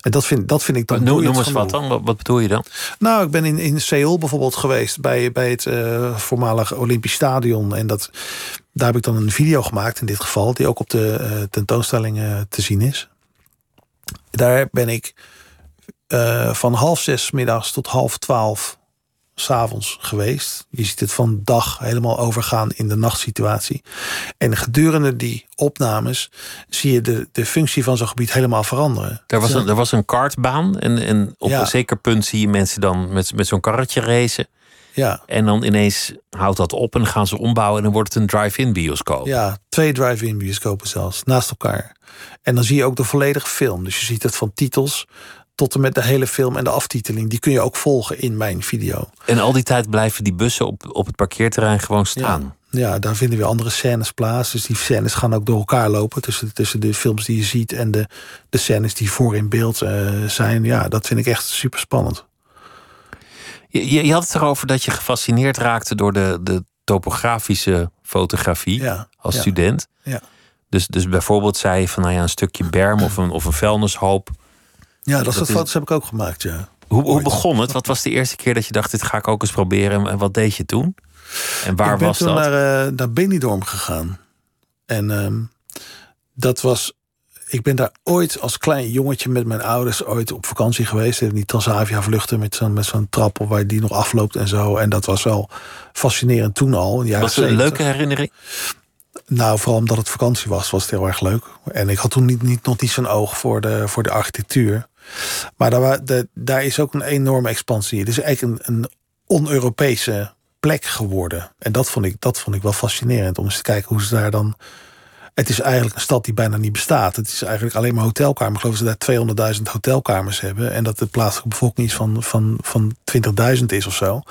En dat vind, dat vind ik dan. Noem, noem eens wat dan. Wat, wat, bedoel je dan? Nou, ik ben in, in Seoul bijvoorbeeld geweest bij, bij het uh, voormalige Olympisch Stadion. En dat, daar heb ik dan een video gemaakt in dit geval, die ook op de uh, tentoonstelling uh, te zien is. Daar ben ik van half zes middags tot half twaalf s'avonds geweest. Je ziet het van dag helemaal overgaan in de nachtsituatie. En gedurende die opnames zie je de, de functie van zo'n gebied helemaal veranderen. Er was een, er was een kartbaan en, en op Ja. een zeker punt zie je mensen dan met, met zo'n karretje racen. Ja, En dan ineens houdt dat op en gaan ze ombouwen en dan wordt het een drive-in bioscoop. ja twee drive-in bioscopen zelfs, naast elkaar. En dan zie je ook de volledige film. Dus je ziet het van titels tot en met de hele film en de aftiteling. Die kun je ook volgen in mijn video. En al die tijd blijven die bussen op, op het parkeerterrein gewoon staan. Ja, daar vinden weer andere scènes plaats. Dus die scènes gaan ook door elkaar lopen. Tussen, tussen de films die je ziet en de, de scènes die voor in beeld eh, zijn. Ja, dat vind ik echt super spannend. Je, je, je had het erover dat je gefascineerd raakte door de, de topografische fotografie Ja, als ja. student. Ja. Dus, dus bijvoorbeeld zei je van nou ja, een stukje berm of een, of een vuilnishoop. Ja, dat, soort foto's heb ik ook gemaakt, ja. Hoe, hoe begon het? Wat was de eerste keer dat je dacht, dit ga ik ook eens proberen? En- wat deed je toen? En waar ik ben was toen dat? naar, eh, naar Benidorm gegaan. En ehm, dat was... Ik ben daar ooit als klein jongetje met mijn ouders ooit op vakantie geweest. In die Transavia vluchten met zo'n met zo'n trap op waar die nog afloopt en zo. En dat was wel fascinerend toen al. Jaren Was het een 70. leuke herinnering? Nou, vooral omdat het vakantie was, was het heel erg leuk. En ik had toen niet, niet, nog niet zo'n oog voor de, voor de architectuur. Maar daar, daar is ook een enorme expansie. Het is eigenlijk een, een on-Europese plek geworden. En dat vond, ik, dat vond ik wel fascinerend. Om eens te kijken hoe ze daar dan... Het is eigenlijk een stad die bijna niet bestaat. Het is eigenlijk alleen maar hotelkamers. Ik geloof dat ze daar 200.000 hotelkamers hebben. En dat de plaatselijke bevolking iets van, van, van 20.000 is of zo.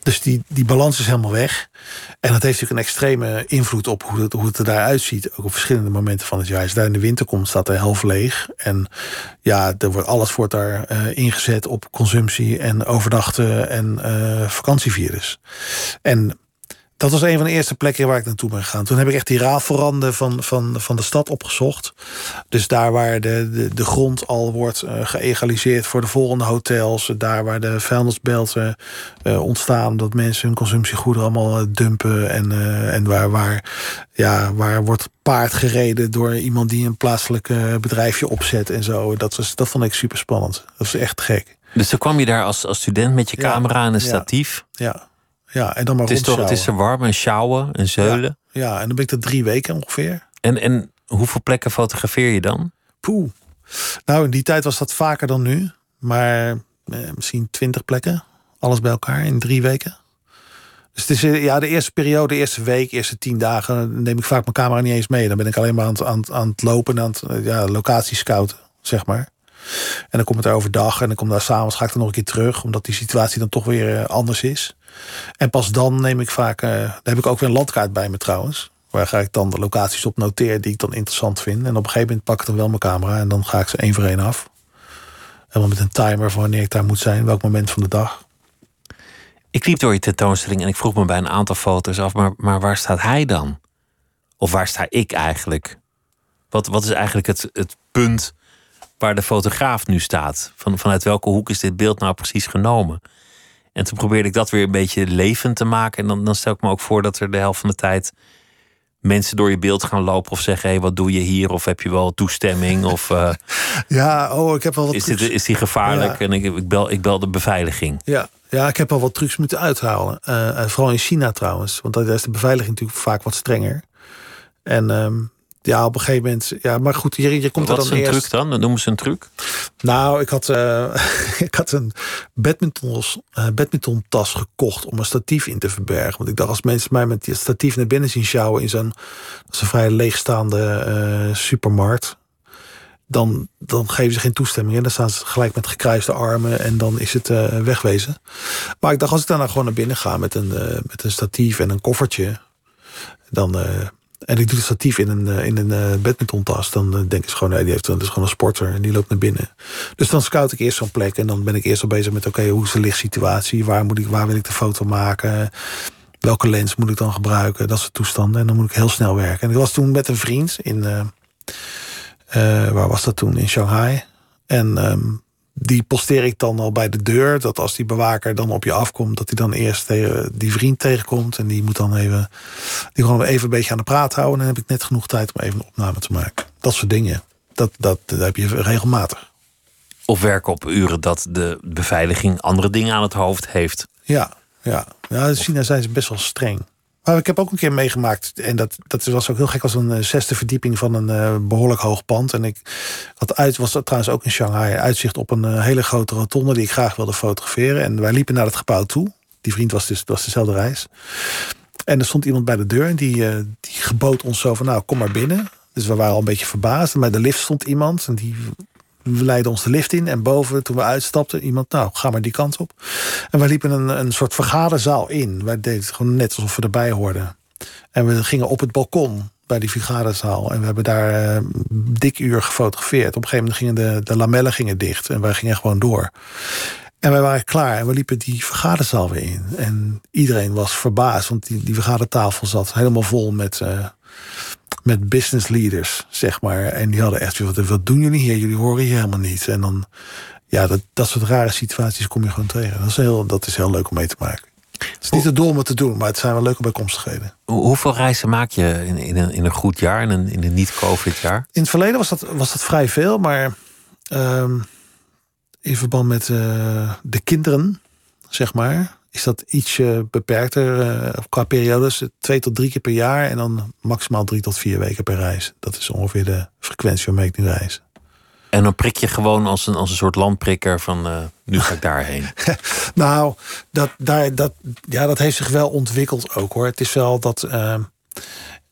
Dus die, die balans is helemaal weg. En dat heeft natuurlijk een extreme invloed op hoe het, hoe het er daaruit ziet. Ook op verschillende momenten van het jaar. Als daar in de winter komt, staat de helft leeg. En ja, er wordt, alles wordt daar eh, ingezet op consumptie en overdachten en eh vakantievirus. En Dat was een van de eerste plekken waar ik naartoe ben gegaan. Toen heb ik echt die rafelranden van, van, van de stad opgezocht. Dus daar waar de, de, de grond al wordt uh, geëgaliseerd voor de volgende hotels. Daar waar de vuilnisbelten uh, ontstaan. Dat mensen hun consumptiegoederen allemaal dumpen. En, en waar, waar, ja, waar wordt paard gereden door iemand die een plaatselijk bedrijfje opzet en zo. Dat, was, dat vond ik super spannend. Dat was echt gek. Dus dan kwam je daar als, als student met je camera en een statief? Ja. ja, en dan maar het is toch, Het is er warm en sjouwen en zeulen. Ja, en dan ben ik er drie weken ongeveer. En, en hoeveel plekken fotografeer je dan? Poeh. Nou, in die tijd was dat vaker dan nu. Maar eh, misschien twintig plekken. Alles bij elkaar in drie weken. Dus het is eh, ja, de eerste periode, de eerste week, de eerste tien dagen... neem ik vaak mijn camera niet eens mee. Dan ben ik alleen maar aan het, aan, aan het lopen... aan het eh, ja, locatie scouten, zeg maar. En dan komt het er overdag en dan kom daar s'avonds ga ik er nog een keer terug, omdat die situatie dan toch weer anders is. En pas dan neem ik vaak, uh, daar heb ik ook weer een landkaart bij me trouwens. Waar ga ik dan de locaties op noteren die ik dan interessant vind. En op een gegeven moment pak ik dan wel mijn camera en dan ga ik ze één voor één af. Helemaal met een timer van wanneer ik daar moet zijn, welk moment van de dag. Ik liep door je tentoonstelling en ik vroeg me bij een aantal foto's af, maar, maar waar staat hij dan? Of waar sta ik eigenlijk? Wat, wat is eigenlijk het, het punt waar de fotograaf nu staat. Van, vanuit welke hoek is dit beeld nou precies genomen? En toen probeerde ik dat weer een beetje levend te maken. En dan, dan stel ik me ook voor dat er de helft van de tijd mensen door je beeld gaan lopen of zeggen: hé, hey, wat doe je hier? Of heb je wel toestemming? Of, uh, ja, oh, ik heb wel wat. Is, dit, is die gevaarlijk? En ik, ik, bel, ik bel de beveiliging. Ja, ja, ik heb al wat trucs moeten uithalen. Uh, vooral in China trouwens. Want daar is de beveiliging natuurlijk vaak wat strenger. En um, ja, op een gegeven moment. Ja, maar goed, je, je komt Wat er dan is een eerst. truc dan? Dan noemen ze een truc. Nou, ik had, uh, ik had een uh, badmintontas gekocht om een statief in te verbergen. Want ik dacht, als mensen mij met die statief naar binnen zien sjouwen in zo'n vrij leegstaande uh, supermarkt. Dan, dan geven ze geen toestemming. En dan staan ze gelijk met gekruiste armen en dan is het wegwezen. Maar ik dacht, als ik dan nou gewoon naar binnen ga met een, met een statief en een koffertje. Dan, en ik doe het statief in een, eh, in een uh, badmintontas. Dan uh, denken ze gewoon, nee, die heeft, dat is gewoon een sporter. En die loopt naar binnen. Dus dan scout ik eerst zo'n plek. En dan ben ik eerst al bezig met, oké, hoe is de lichtsituatie? Waar, moet ik, waar wil ik de foto maken? Welke lens moet ik dan gebruiken? Dat soort toestanden. En dan moet ik heel snel werken. En ik was toen met een vriend in... waar was dat toen? In Shanghai. En um, die posteer ik dan al bij de deur. Dat als die bewaker dan op je afkomt, dat hij dan eerst tegen die vriend tegenkomt. En die moet dan even, die gewoon even een beetje aan de praat houden. En dan heb ik net genoeg tijd om even een opname te maken. Dat soort dingen. Dat, dat, dat heb je regelmatig. Of werken op uren dat de beveiliging andere dingen aan het hoofd heeft. Ja, ja. ja in China zijn ze best wel streng. Maar ik heb ook een keer meegemaakt, en dat, dat was ook heel gek, als een uh, zesde verdieping van een uh, behoorlijk hoog pand. En ik had uit, was dat trouwens ook in Shanghai, uitzicht op een uh, hele grote rotonde die ik graag wilde fotograferen. En wij liepen naar het gebouw toe. Die vriend was dus was dezelfde reis. En er stond iemand bij de deur en die, die gebood ons zo van, nou, kom maar binnen. Dus we waren al een beetje verbaasd. Bij de lift stond iemand en die we leidden ons de lift in en boven, toen we uitstapten, iemand, nou, ga maar die kant op. En wij liepen een, een soort vergaderzaal in. Wij deden het gewoon net alsof we erbij hoorden. En we gingen op het balkon bij die vergaderzaal. En we hebben daar uh, dik uur gefotografeerd. Op een gegeven moment gingen de, de lamellen gingen dicht en wij gingen gewoon door. En wij waren klaar en we liepen die vergaderzaal weer in. En iedereen was verbaasd, want die, die vergadertafel zat helemaal vol met... Uh, met business leaders, zeg maar. En die hadden echt wat, wat doen jullie hier? Jullie horen hier helemaal niet. En dan, ja, dat, dat soort rare situaties kom je gewoon tegen. Dat is heel, dat is heel leuk om mee te maken. Het is niet het doel om het te doen, maar het zijn wel leuke bijkomstigheden. Hoeveel reizen maak je in, in, een, in een goed jaar, in een, in een niet-COVID-jaar? In het verleden was dat, was dat vrij veel, maar um, in verband met uh, de kinderen, zeg maar, is dat ietsje beperkter uh, qua periodes. Twee tot drie keer per jaar en dan maximaal drie tot vier weken per reis. Dat is ongeveer de frequentie waarmee ik nu reis. En dan prik je gewoon als een, als een soort landprikker van uh, nu ga ik daarheen. nou, dat, daar, dat, ja, dat heeft zich wel ontwikkeld ook hoor. Het is wel dat. Uh,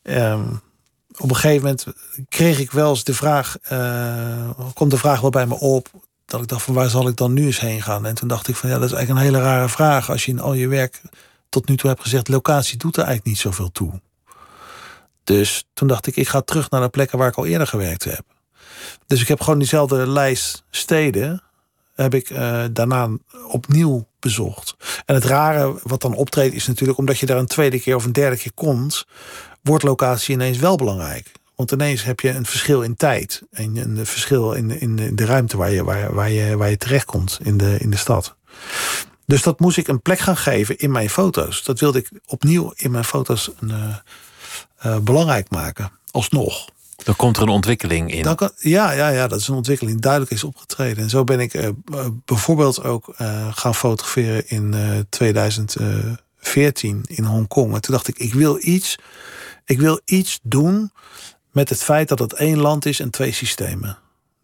um, op een gegeven moment kreeg ik wel eens de vraag. Uh, komt de vraag wel bij me op dat ik dacht van waar zal ik dan nu eens heen gaan? En toen dacht ik van ja, dat is eigenlijk een hele rare vraag. Als je in al je werk tot nu toe hebt gezegd, locatie doet er eigenlijk niet zoveel toe. Dus toen dacht ik, ik ga terug naar de plekken waar ik al eerder gewerkt heb. Dus ik heb gewoon diezelfde lijst steden. Heb ik uh, daarna opnieuw bezocht. En het rare wat dan optreedt is natuurlijk... omdat je daar een tweede keer of een derde keer komt... wordt locatie ineens wel belangrijk. Want ineens heb je een verschil in tijd. En een verschil in, in de ruimte waar je, waar, waar je, waar je terechtkomt in de, in de stad. Dus dat moest ik een plek gaan geven in mijn foto's. Dat wilde ik opnieuw in mijn foto's een, uh, uh, belangrijk maken. Alsnog. Dan komt er een ontwikkeling in. Kan, ja, ja, ja, dat is een ontwikkeling die duidelijk is opgetreden. En zo ben ik uh, bijvoorbeeld ook gaan fotograferen in 2014 in Hongkong. En toen dacht ik, ik wil iets, ik wil iets doen met het feit dat het één land is en twee systemen.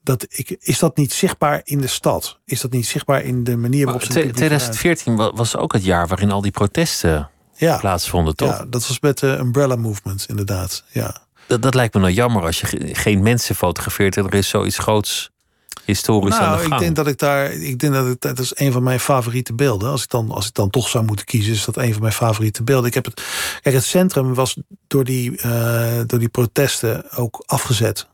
Dat ik, is dat niet zichtbaar in de stad? Is dat niet zichtbaar in de manier waarop ze. 2014 was ook het jaar waarin al die protesten ja, plaatsvonden, toch? Ja, dat was met de Umbrella Movement, inderdaad. Ja. Dat, dat lijkt me nou jammer als je geen mensen fotografeert en er is zoiets groots historisch nou, aan de gang. Ik denk dat ik daar, ik denk dat het, dat is een van mijn favoriete beelden. Als ik dan, als ik dan toch zou moeten kiezen, is dat een van mijn favoriete beelden. Ik heb het, kijk, het centrum was door die, uh, door die protesten ook afgezet.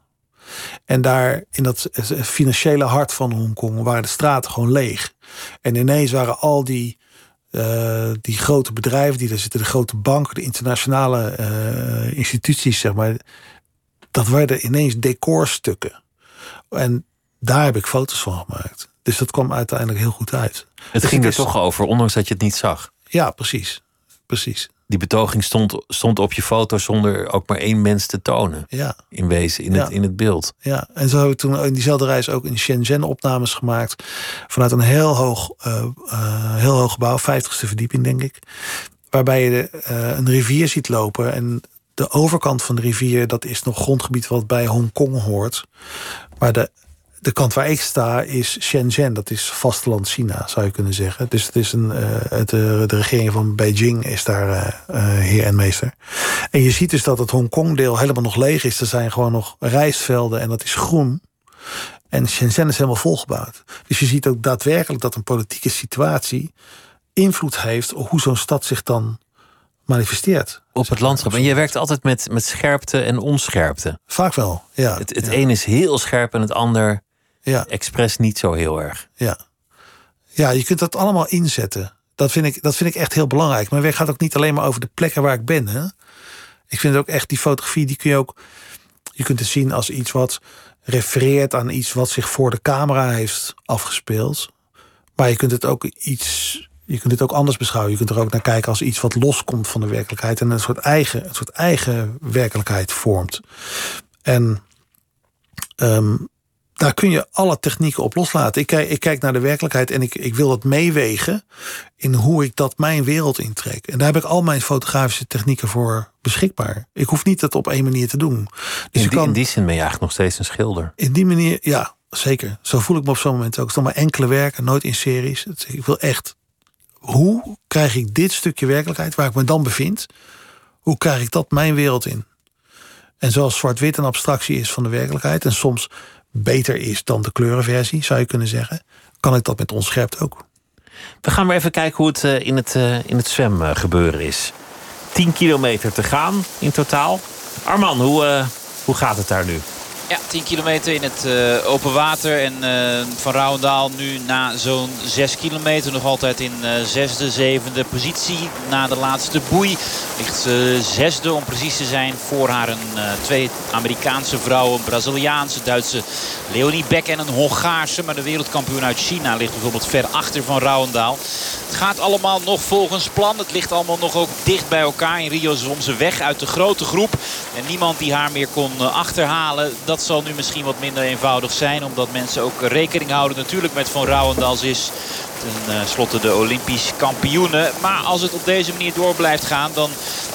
En daar in dat financiële hart van Hongkong waren de straten gewoon leeg. En ineens waren al die, uh, die grote bedrijven, die daar zitten, de grote banken, de internationale uh, instituties, zeg maar. Dat werden ineens decorstukken. En daar heb ik foto's van gemaakt. Dus dat kwam uiteindelijk heel goed uit. Het dus ging er toch over, ondanks dat je het niet zag. Ja, precies. precies. Die betoging stond, stond op je foto zonder ook maar één mens te tonen. Ja. In wezen, in, het, in het beeld. Ja, en zo heb ik toen in diezelfde reis ook in Shenzhen opnames gemaakt. Vanuit een heel hoog, uh, uh, heel hoog gebouw, 50ste verdieping denk ik. Waarbij je de, uh, een rivier ziet lopen. En de overkant van de rivier, dat is nog grondgebied wat bij Hongkong hoort. Maar de de kant waar ik sta is Shenzhen. Dat is vasteland China, zou je kunnen zeggen. Dus het is een, uh, het, de regering van Beijing is daar uh, heer en meester. En je ziet dus dat het Hongkong-deel helemaal nog leeg is. Er zijn gewoon nog rijstvelden en dat is groen. En Shenzhen is helemaal volgebouwd. Dus je ziet ook daadwerkelijk dat een politieke situatie invloed heeft op hoe zo'n stad zich dan manifesteert. Op het landschap. En je werkt altijd met, met scherpte en onscherpte. Vaak wel, ja. Het, het ja. een is heel scherp en het ander ja. expres niet zo heel erg. Ja. ja, je kunt dat allemaal inzetten. Dat vind, ik, dat vind ik echt heel belangrijk. Mijn werk gaat ook niet alleen maar over de plekken waar ik ben. Hè? Ik vind ook echt die fotografie, die kun je ook. Je kunt het zien als iets wat refereert aan iets wat zich voor de camera heeft afgespeeld. Maar je kunt het ook iets. Je kunt het ook anders beschouwen. Je kunt er ook naar kijken als iets wat loskomt van de werkelijkheid. En een soort eigen, een soort eigen werkelijkheid vormt. En um, daar kun je alle technieken op loslaten. Ik kijk, ik kijk naar de werkelijkheid en ik, ik wil dat meewegen in hoe ik dat mijn wereld intrek. En daar heb ik al mijn fotografische technieken voor beschikbaar. Ik hoef niet dat op één manier te doen. Dus in, die, kan, in die zin ben je eigenlijk nog steeds een schilder. In die manier, ja, zeker. Zo voel ik me op zo'n moment ook. Het is maar enkele werken, nooit in series. Ik wil echt, hoe krijg ik dit stukje werkelijkheid waar ik me dan bevind, hoe krijg ik dat mijn wereld in? En zoals zwart-wit een abstractie is van de werkelijkheid en soms beter is dan de kleurenversie, zou je kunnen zeggen, kan ik dat met onscherpt ook. We gaan maar even kijken hoe het in het, in het zwem gebeuren is. 10 kilometer te gaan in totaal. Arman, hoe, hoe gaat het daar nu? Ja, 10 kilometer in het uh, open water. En uh, Van Rouwendaal nu na zo'n 6 kilometer nog altijd in uh, zesde, zevende positie. Na de laatste boei ligt ze zesde om precies te zijn. Voor haar een, twee Amerikaanse vrouwen. Een Braziliaanse, Duitse Leonie Beck en een Hongaarse. Maar de wereldkampioen uit China ligt bijvoorbeeld ver achter Van Rouwendaal. Het gaat allemaal nog volgens plan. Het ligt allemaal nog ook dicht bij elkaar. In Rio zwom ze weg uit de grote groep. En niemand die haar meer kon achterhalen. Dat dat zal nu misschien wat minder eenvoudig zijn. Omdat mensen ook rekening houden natuurlijk met Van Rouwendals is ten uh, slotte de Olympisch kampioenen. Maar als het op deze manier door blijft gaan... dan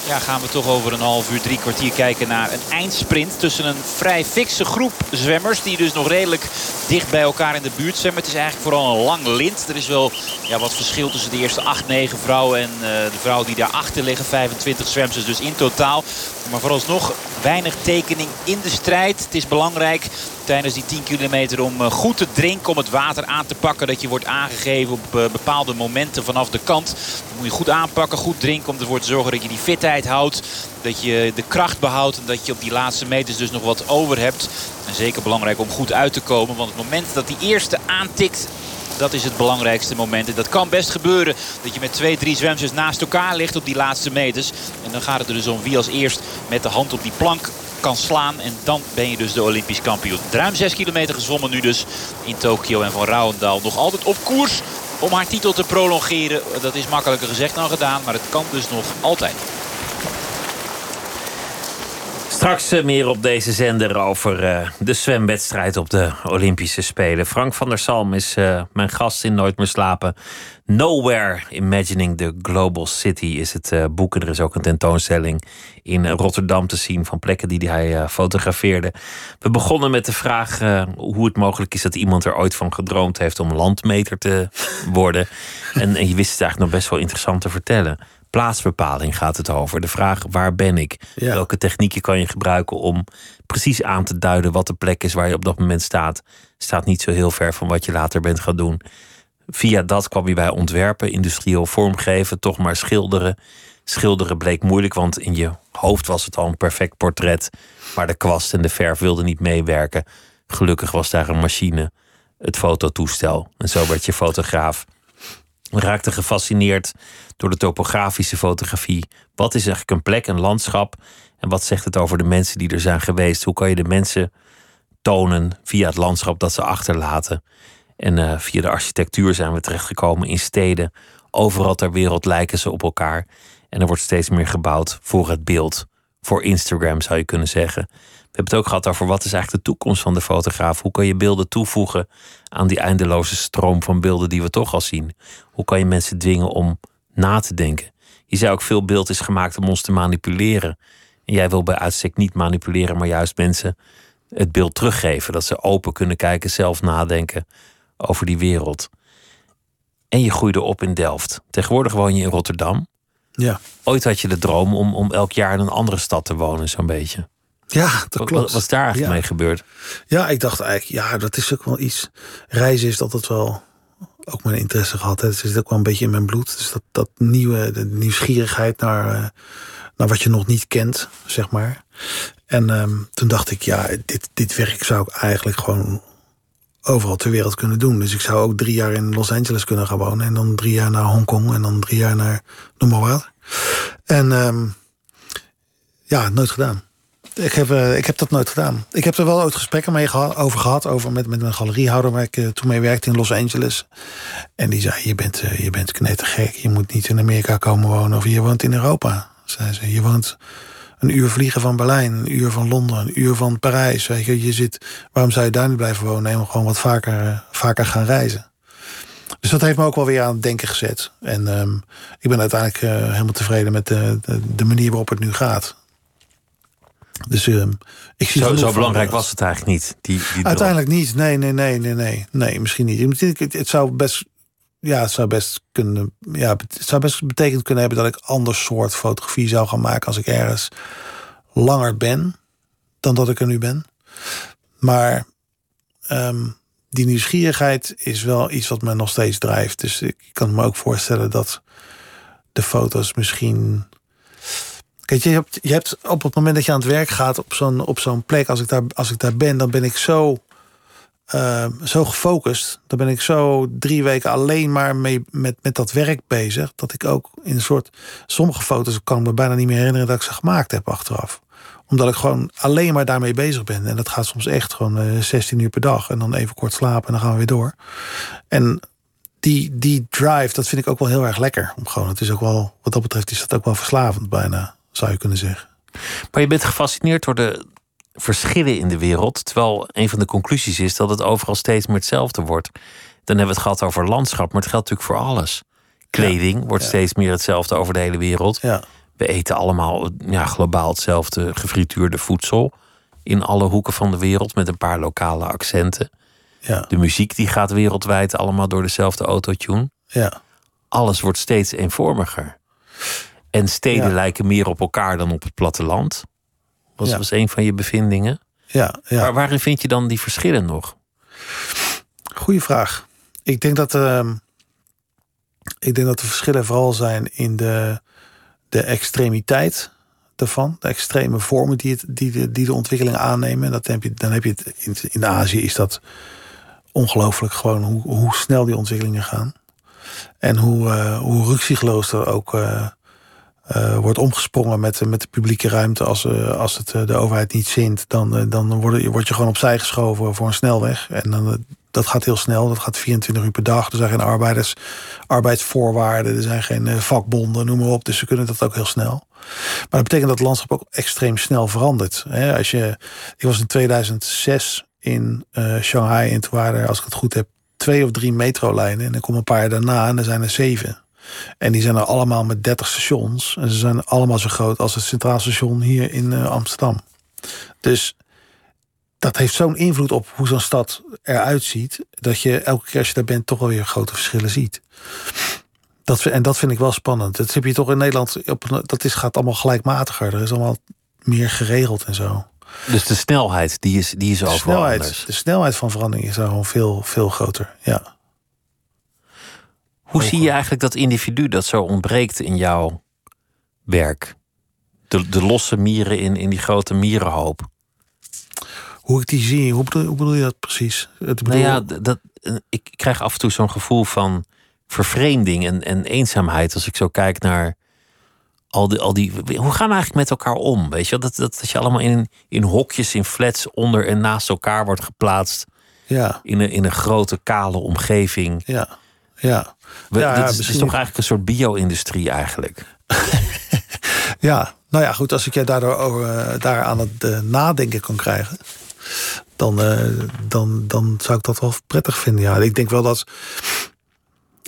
ja, gaan we toch over een half uur, drie kwartier kijken naar een eindsprint... tussen een vrij fikse groep zwemmers... die dus nog redelijk dicht bij elkaar in de buurt zwemmen. Het is eigenlijk vooral een lang lint. Er is wel ja, wat verschil tussen de eerste 8, 9 vrouwen... en uh, de vrouwen die daarachter liggen. 25 zwemsters dus in totaal. Maar vooralsnog weinig tekening in de strijd. Het is belangrijk tijdens die 10 kilometer om goed te drinken. Om het water aan te pakken. Dat je wordt aangegeven op bepaalde momenten vanaf de kant. Dat moet je goed aanpakken, goed drinken. Om ervoor te zorgen dat je die fitheid houdt. Dat je de kracht behoudt. En dat je op die laatste meters dus nog wat over hebt. En zeker belangrijk om goed uit te komen. Want het moment dat die eerste aantikt Dat is het belangrijkste moment. En dat kan best gebeuren. Dat je met twee, drie zwemsters naast elkaar ligt op die laatste meters. En dan gaat het er dus om wie als eerst met de hand op die plank kan slaan. En dan ben je dus de Olympisch kampioen. Ruim 6 kilometer gezwommen nu dus in Tokio. En van Rouwendaal nog altijd op koers om haar titel te prolongeren. Dat is makkelijker gezegd dan gedaan. Maar het kan dus nog altijd. Straks eh, meer op deze zender over uh, de zwemwedstrijd op de Olympische Spelen. Frank van der Salm is uh, mijn gast in Nooit meer slapen. Nowhere Imagining the Global City is het boek. En er is ook een tentoonstelling in Rotterdam te zien van plekken die hij fotografeerde. We begonnen met de vraag hoe het mogelijk is dat iemand er ooit van gedroomd heeft om landmeter te worden. en, en je wist het eigenlijk nog best wel interessant te vertellen plaatsbepaling gaat het over. De vraag waar ben ik? Welke technieken kan je gebruiken om precies aan te duiden wat de plek is waar je op dat moment staat? Staat niet zo heel ver van wat je later bent gaan doen. Via dat kwam je bij ontwerpen, industrieel vormgeven, toch maar schilderen. Schilderen bleek moeilijk, want in je hoofd was het al een perfect portret. Maar de kwast en de verf wilden niet meewerken. Gelukkig was daar een machine, het fototoestel. En zo werd je fotograaf raakte gefascineerd door de topografische fotografie. Wat is eigenlijk een plek, een landschap? En wat zegt het over de mensen die er zijn geweest? Hoe kan je de mensen tonen via het landschap dat ze achterlaten? En uh, via de architectuur zijn we terechtgekomen in steden. Overal ter wereld lijken ze op elkaar. En er wordt steeds meer gebouwd voor het beeld. Voor Instagram zou je kunnen zeggen. We hebben het ook gehad over wat is eigenlijk de toekomst van de fotograaf. Hoe kan je beelden toevoegen aan die eindeloze stroom van beelden die we toch al zien? Hoe kan je mensen dwingen om na te denken? Je zei ook veel beeld is gemaakt om ons te manipuleren. En jij wil bij uitstek niet manipuleren, maar juist mensen het beeld teruggeven. Dat ze open kunnen kijken, zelf nadenken over die wereld. En je groeide op in Delft. Tegenwoordig woon je in Rotterdam. Ja. Ooit had je de droom om, om elk jaar in een andere stad te wonen, zo'n beetje. Ja, dat klopt. Wat was daar eigenlijk mee gebeurd? Ja, ik dacht eigenlijk, ja, dat is ook wel iets. Reizen is altijd wel ook mijn interesse gehad. Het zit ook wel een beetje in mijn bloed. Dus dat, dat nieuwe, de nieuwsgierigheid naar, uh, naar wat je nog niet kent, zeg maar. En um, toen dacht ik, ja, dit, dit werk zou ik eigenlijk gewoon overal ter wereld kunnen doen. Dus ik zou ook drie jaar in Los Angeles kunnen gaan wonen. En dan drie jaar naar Hongkong. En dan drie jaar naar noem maar wat. En um, ja, nooit gedaan. Ik heb, uh, ik heb dat nooit gedaan. Ik heb er wel ooit gesprekken mee gehad, over gehad. Over met, met een galeriehouder waar ik uh, toen mee werkte in Los Angeles. En die zei, je bent, uh, je bent knettergek. Je moet niet in Amerika komen wonen. Of je woont in Europa. Zei ze. Je woont een uur vliegen van Berlijn. Een uur van Londen. Een uur van Parijs. Weet je, je zit, waarom zou je daar niet blijven wonen? En gewoon wat vaker, vaker gaan reizen. Dus dat heeft me ook wel weer aan het denken gezet. En um, ik ben uiteindelijk helemaal tevreden met de, de manier waarop het nu gaat. Dus uh, ik zie zo, zo belangrijk was het eigenlijk niet. Die, die Uiteindelijk niet. Nee, nee, nee, nee, nee. Nee, misschien niet. Het zou best. Ja, het zou best kunnen. Ja, het zou best betekend kunnen hebben dat ik ander soort fotografie zou gaan maken als ik ergens langer ben dan dat ik er nu ben. Maar um, die nieuwsgierigheid is wel iets wat me nog steeds drijft. Dus ik kan me ook voorstellen dat de foto's misschien Kijk, je hebt, je hebt op het moment dat je aan het werk gaat op zo'n plek, als ik, daar, als ik daar ben, dan ben ik zo, uh, zo gefocust. Dan ben ik zo drie weken alleen maar mee, met, met dat werk bezig. Dat ik ook in een soort. Sommige foto's kan ik me bijna niet meer herinneren dat ik ze gemaakt heb achteraf. Omdat ik gewoon alleen maar daarmee bezig ben. En dat gaat soms echt gewoon uh, 16 uur per dag. En dan even kort slapen en dan gaan we weer door. En die, die drive, dat vind ik ook wel heel erg lekker. Om gewoon, het is ook wel, wat dat betreft, is dat ook wel verslavend bijna zou je kunnen zeggen. Maar je bent gefascineerd door de verschillen in de wereld. Terwijl een van de conclusies is dat het overal steeds meer hetzelfde wordt. Dan hebben we het gehad over landschap, maar het geldt natuurlijk voor alles. Kleding wordt steeds meer hetzelfde over de hele wereld. Ja. We eten allemaal ja, globaal hetzelfde gefrituurde voedsel. In alle hoeken van de wereld met een paar lokale accenten. Ja. De muziek die gaat wereldwijd allemaal door dezelfde autotune. Ja. Alles wordt steeds eenvormiger. En steden lijken meer op elkaar dan op het platteland. Was, ja. was een van je bevindingen. Ja, ja. Maar waarin vind je dan die verschillen nog? Goeie vraag. Ik denk dat, uh, ik denk dat de verschillen vooral zijn in de, de extremiteit ervan. De extreme vormen die, het, die, de, die de ontwikkeling aannemen. En dat heb je, dan heb je het in, in Azië is dat ongelooflijk gewoon hoe, hoe snel die ontwikkelingen gaan. En hoe, uh, hoe ruksigloos er ook uh, uh, wordt omgesprongen met, met de publieke ruimte. Als, als het de overheid niet zint, dan, dan word, je, word je gewoon opzij geschoven voor een snelweg. En dan, dat gaat heel snel, dat gaat 24 uur per dag. Er zijn geen arbeiders, arbeidsvoorwaarden, er zijn geen vakbonden, noem maar op. Dus ze kunnen dat ook heel snel. Maar dat betekent dat het landschap ook extreem snel verandert. Als je, ik was in 2006 in Shanghai en toen waren er, als ik het goed heb, twee of drie metrolijnen. En dan komen een paar jaar daarna en er zijn er zeven. En die zijn er allemaal met 30 stations. En ze zijn allemaal zo groot als het Centraal Station hier in uh, Amsterdam. Dus dat heeft zo'n invloed op hoe zo'n stad eruit ziet. Dat je elke keer als je daar bent toch wel weer grote verschillen ziet. Dat, en dat vind ik wel spannend. Dat heb je toch in Nederland. Op, dat is, gaat allemaal gelijkmatiger. Er is allemaal meer geregeld en zo. Dus de snelheid, die is, die is de snelheid, anders. De snelheid van verandering is gewoon veel, veel groter, ja. Hoe zie je eigenlijk dat individu dat zo ontbreekt in jouw werk? De, de losse mieren in, in die grote mierenhoop. Hoe ik die zie, hoe bedoel, hoe bedoel je dat precies? Het bedoel... Nou ja, dat, ik krijg af en toe zo'n gevoel van vervreemding en, en eenzaamheid als ik zo kijk naar al die, al die, hoe gaan we eigenlijk met elkaar om? Weet je, dat, dat, dat je allemaal in, in hokjes, in flats onder en naast elkaar wordt geplaatst. Ja. In, een, in een grote, kale omgeving. Ja. Ja. We, ja, dit, is, is toch eigenlijk een soort bio-industrie eigenlijk? ja, nou ja, goed. Als ik jij daardoor over, uh, daar aan het uh, nadenken kan krijgen, dan, uh, dan, dan zou ik dat wel prettig vinden. Ja, ik denk wel dat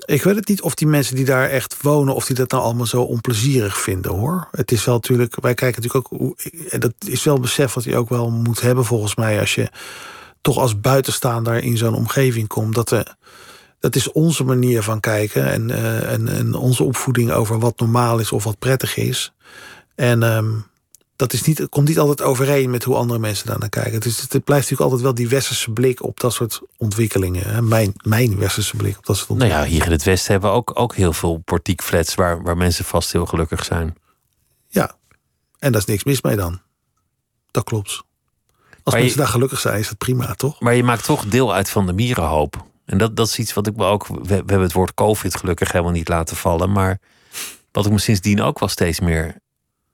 ik weet het niet of die mensen die daar echt wonen, of die dat nou allemaal zo onplezierig vinden hoor. Het is wel natuurlijk, wij kijken natuurlijk ook, dat is wel besef wat je ook wel moet hebben volgens mij, als je toch als buitenstaander in zo'n omgeving komt. Dat, de, dat is onze manier van kijken en, uh, en, en, onze opvoeding over wat normaal is of wat prettig is. En um, dat is niet, komt niet altijd overeen met hoe andere mensen daar naar kijken. Dus het blijft natuurlijk altijd wel die westerse blik op dat soort ontwikkelingen. Mijn, mijn westerse blik op dat soort ontwikkelingen. Nou ja, hier in het Westen hebben we ook, ook heel veel portiekflats waar, waar mensen vast heel gelukkig zijn. Ja, en daar is niks mis mee dan. Dat klopt. Als mensen daar gelukkig zijn, is het prima, toch? Maar je maakt toch deel uit van de mierenhoop. En dat, dat is iets wat ik me ook. We, we hebben het woord COVID gelukkig helemaal niet laten vallen. Maar wat ik me sindsdien ook wel steeds meer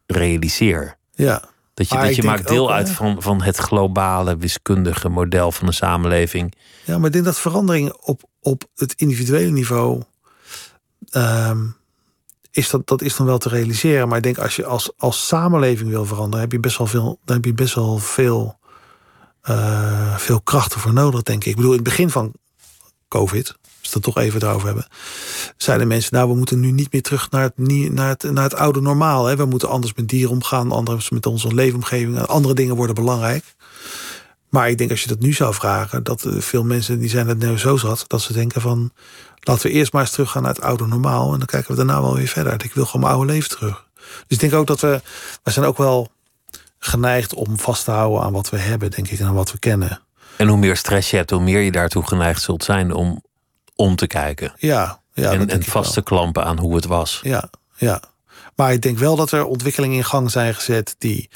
realiseer. Ja. Dat je, dat je maakt deel uit van, van het globale wiskundige model van de samenleving. Ja, maar ik denk dat verandering op, op het individuele niveau. Um, is dat, dat is dan wel te realiseren. Maar ik denk als je als, als samenleving wil veranderen, heb je best wel veel, dan heb je best wel veel, uh, veel krachten voor nodig, denk ik. Ik bedoel, in het begin van COVID we het toch even erover hebben. Zeiden mensen, nou, we moeten nu niet meer terug naar het, naar het, naar het oude normaal. Hè. We moeten anders met dieren omgaan, anders met onze leefomgeving. Andere dingen worden belangrijk. Maar ik denk als je dat nu zou vragen, dat veel mensen die zijn het nu zo zat, dat ze denken van laten we eerst maar eens teruggaan naar het oude normaal. En dan kijken we daarna wel weer verder. Ik wil gewoon mijn oude leven terug. Dus ik denk ook dat we, we zijn ook wel geneigd om vast te houden aan wat we hebben, denk ik, en aan wat we kennen. En hoe meer stress je hebt, hoe meer je daartoe geneigd zult zijn om om te kijken. Ja, ja en, en vast te klampen aan hoe het was. Ja, ja. Maar ik denk wel dat er ontwikkelingen in gang zijn gezet die,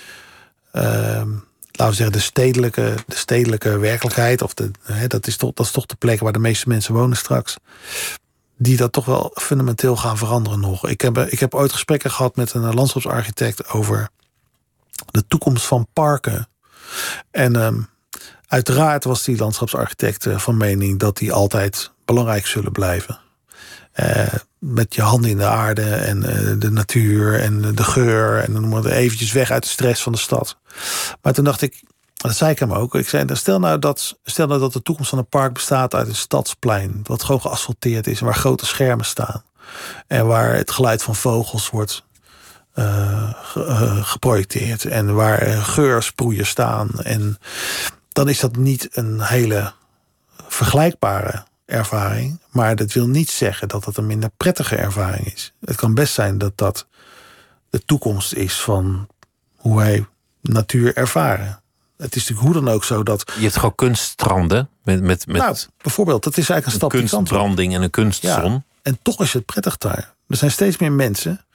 uh, laten we zeggen, de stedelijke, de stedelijke werkelijkheid, of de, hè, dat, is toch, dat is toch de plek waar de meeste mensen wonen straks, die dat toch wel fundamenteel gaan veranderen nog. Ik heb, ik heb ooit gesprekken gehad met een landschapsarchitect over de toekomst van parken. En um, uiteraard was die landschapsarchitect eh, van mening dat die altijd belangrijk zullen blijven. Uh, met je handen in de aarde en uh, de natuur en de geur. En dan eventjes weg uit de stress van de stad. Maar toen dacht ik, dat zei ik hem ook. Ik zei, stel nou dat, stel nou dat de toekomst van een park bestaat uit een stadsplein. Wat gewoon geasfalteerd is en waar grote schermen staan. En waar het geluid van vogels wordt geprojecteerd. En waar geursproeien staan. En dan is dat niet een hele vergelijkbare ervaring. Maar dat wil niet zeggen dat het een minder prettige ervaring is. Het kan best zijn dat dat de toekomst is van hoe wij natuur ervaren. Het is natuurlijk hoe dan ook zo dat. Je hebt gewoon kunststranden. Met, met, met nou, bijvoorbeeld, dat is eigenlijk een, stap. Een kunstbranding en een kunstzon. Ja, en toch is het prettig daar. Er zijn steeds meer mensen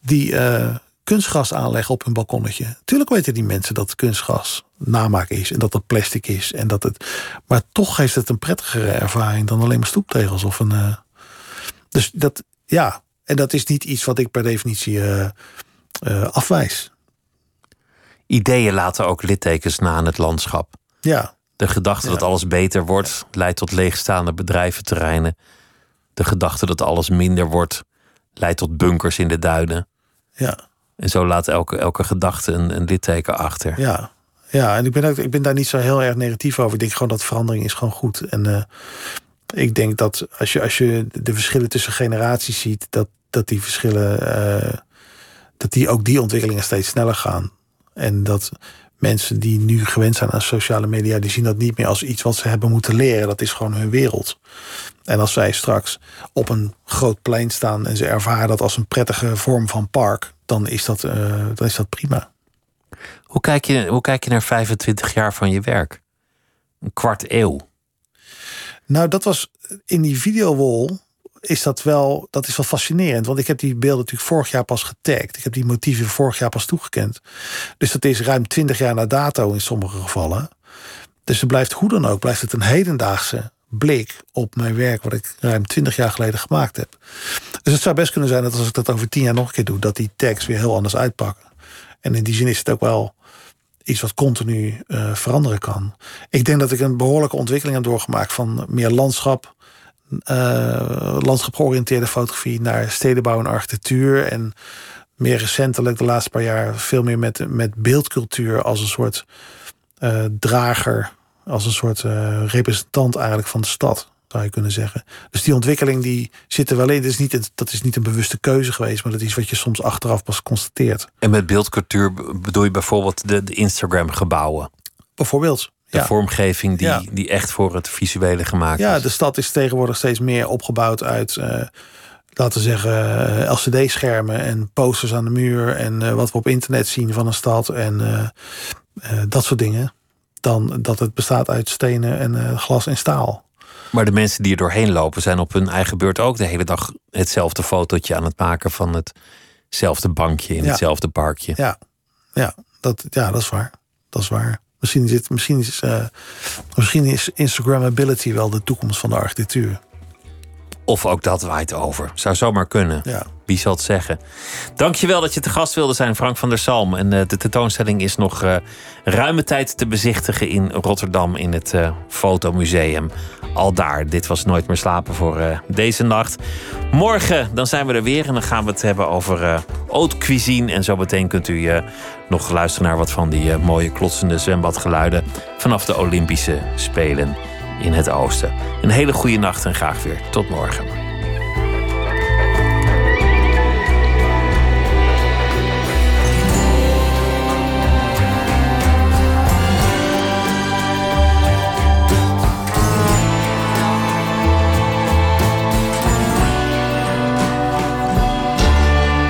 die, uh, kunstgras aanleggen op hun balkonnetje. Tuurlijk weten die mensen dat kunstgras namaak is en dat het plastic is. En dat het, maar toch heeft het een prettigere ervaring dan alleen maar stoeptegels of een. Uh, dus dat, ja, en dat is niet iets wat ik per definitie uh, uh, afwijs. Ideeën laten ook littekens na in het landschap. Ja. De gedachte dat alles beter wordt, leidt tot leegstaande bedrijventerreinen. De gedachte dat alles minder wordt, leidt tot bunkers in de duinen. Ja. En zo laat elke, elke gedachte een, een litteken achter. Ja, ja en ik ben, ook, ik ben daar niet zo heel erg negatief over. Ik denk gewoon dat verandering is gewoon goed. En uh, ik denk dat als je, als je de verschillen tussen generaties ziet, dat, dat die verschillen, uh, dat die ook die ontwikkelingen steeds sneller gaan. En dat mensen die nu gewend zijn aan sociale media, die zien dat niet meer als iets wat ze hebben moeten leren. Dat is gewoon hun wereld. En als zij straks op een groot plein staan en ze ervaren dat als een prettige vorm van park, dan is dat, uh, dan is dat prima. Hoe kijk, je, hoe kijk je naar 25 jaar van je werk? Een kwart eeuw. Nou, dat was in die videowall is dat wel, dat is wel fascinerend. Want ik heb die beelden natuurlijk vorig jaar pas getagd. Ik heb die motieven vorig jaar pas toegekend. Dus dat is ruim 20 jaar na dato in sommige gevallen. Dus er blijft hoe dan ook, blijft het een hedendaagse blik op mijn werk wat ik ruim 20 jaar geleden gemaakt heb. Dus het zou best kunnen zijn dat als ik dat over tien jaar nog een keer doe, dat die tags weer heel anders uitpakken. En in die zin is het ook wel iets wat continu uh, veranderen kan. Ik denk dat ik een behoorlijke ontwikkeling heb doorgemaakt van meer landschap, uh, landschap georiënteerde fotografie naar stedenbouw en architectuur. En meer recentelijk, de laatste paar jaar, veel meer met, met beeldcultuur als een soort uh, drager als een soort uh, representant eigenlijk van de stad, zou je kunnen zeggen. Dus die ontwikkeling die zit er wel in. Dat is, niet, dat is niet een bewuste keuze geweest, maar dat is wat je soms achteraf pas constateert. En met beeldcultuur bedoel je bijvoorbeeld de, de Instagram-gebouwen? Bijvoorbeeld. De ja. vormgeving die, Ja. die echt voor het visuele gemaakt Ja, is. de stad is tegenwoordig steeds meer opgebouwd uit, eh, laten we zeggen, eh, LCD-schermen en posters aan de muur en eh, wat we op internet zien van een stad en eh, eh, dat soort dingen. Dan dat het bestaat uit stenen en eh, glas en staal. Maar de mensen die er doorheen lopen zijn op hun eigen beurt ook de hele dag hetzelfde fotootje aan het maken van hetzelfde bankje in Ja. hetzelfde parkje. Ja, ja, dat, ja, dat is waar. Dat is waar. Misschien, zit, misschien, is, eh, misschien is Instagrammability wel de toekomst van de architectuur. Of ook dat waait over. Zou zomaar kunnen. Ja. Wie zal het zeggen? Dankjewel dat je te gast wilde zijn, Frank van der Salm. En eh, de tentoonstelling is nog eh, ruime tijd te bezichtigen in Rotterdam in het eh, Fotomuseum. Al daar. Dit was Nooit meer slapen voor deze nacht. Morgen dan zijn we er weer en dan gaan we het hebben over haute cuisine. En zo meteen kunt u nog luisteren naar wat van die mooie klotsende zwembadgeluiden vanaf de Olympische Spelen in het oosten. Een hele goede nacht en graag weer tot morgen.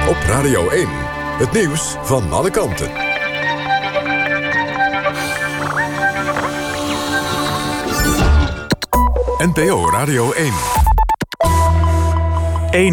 Op Radio 1. Het nieuws van alle kanten. NPO Radio 1. 1 uur.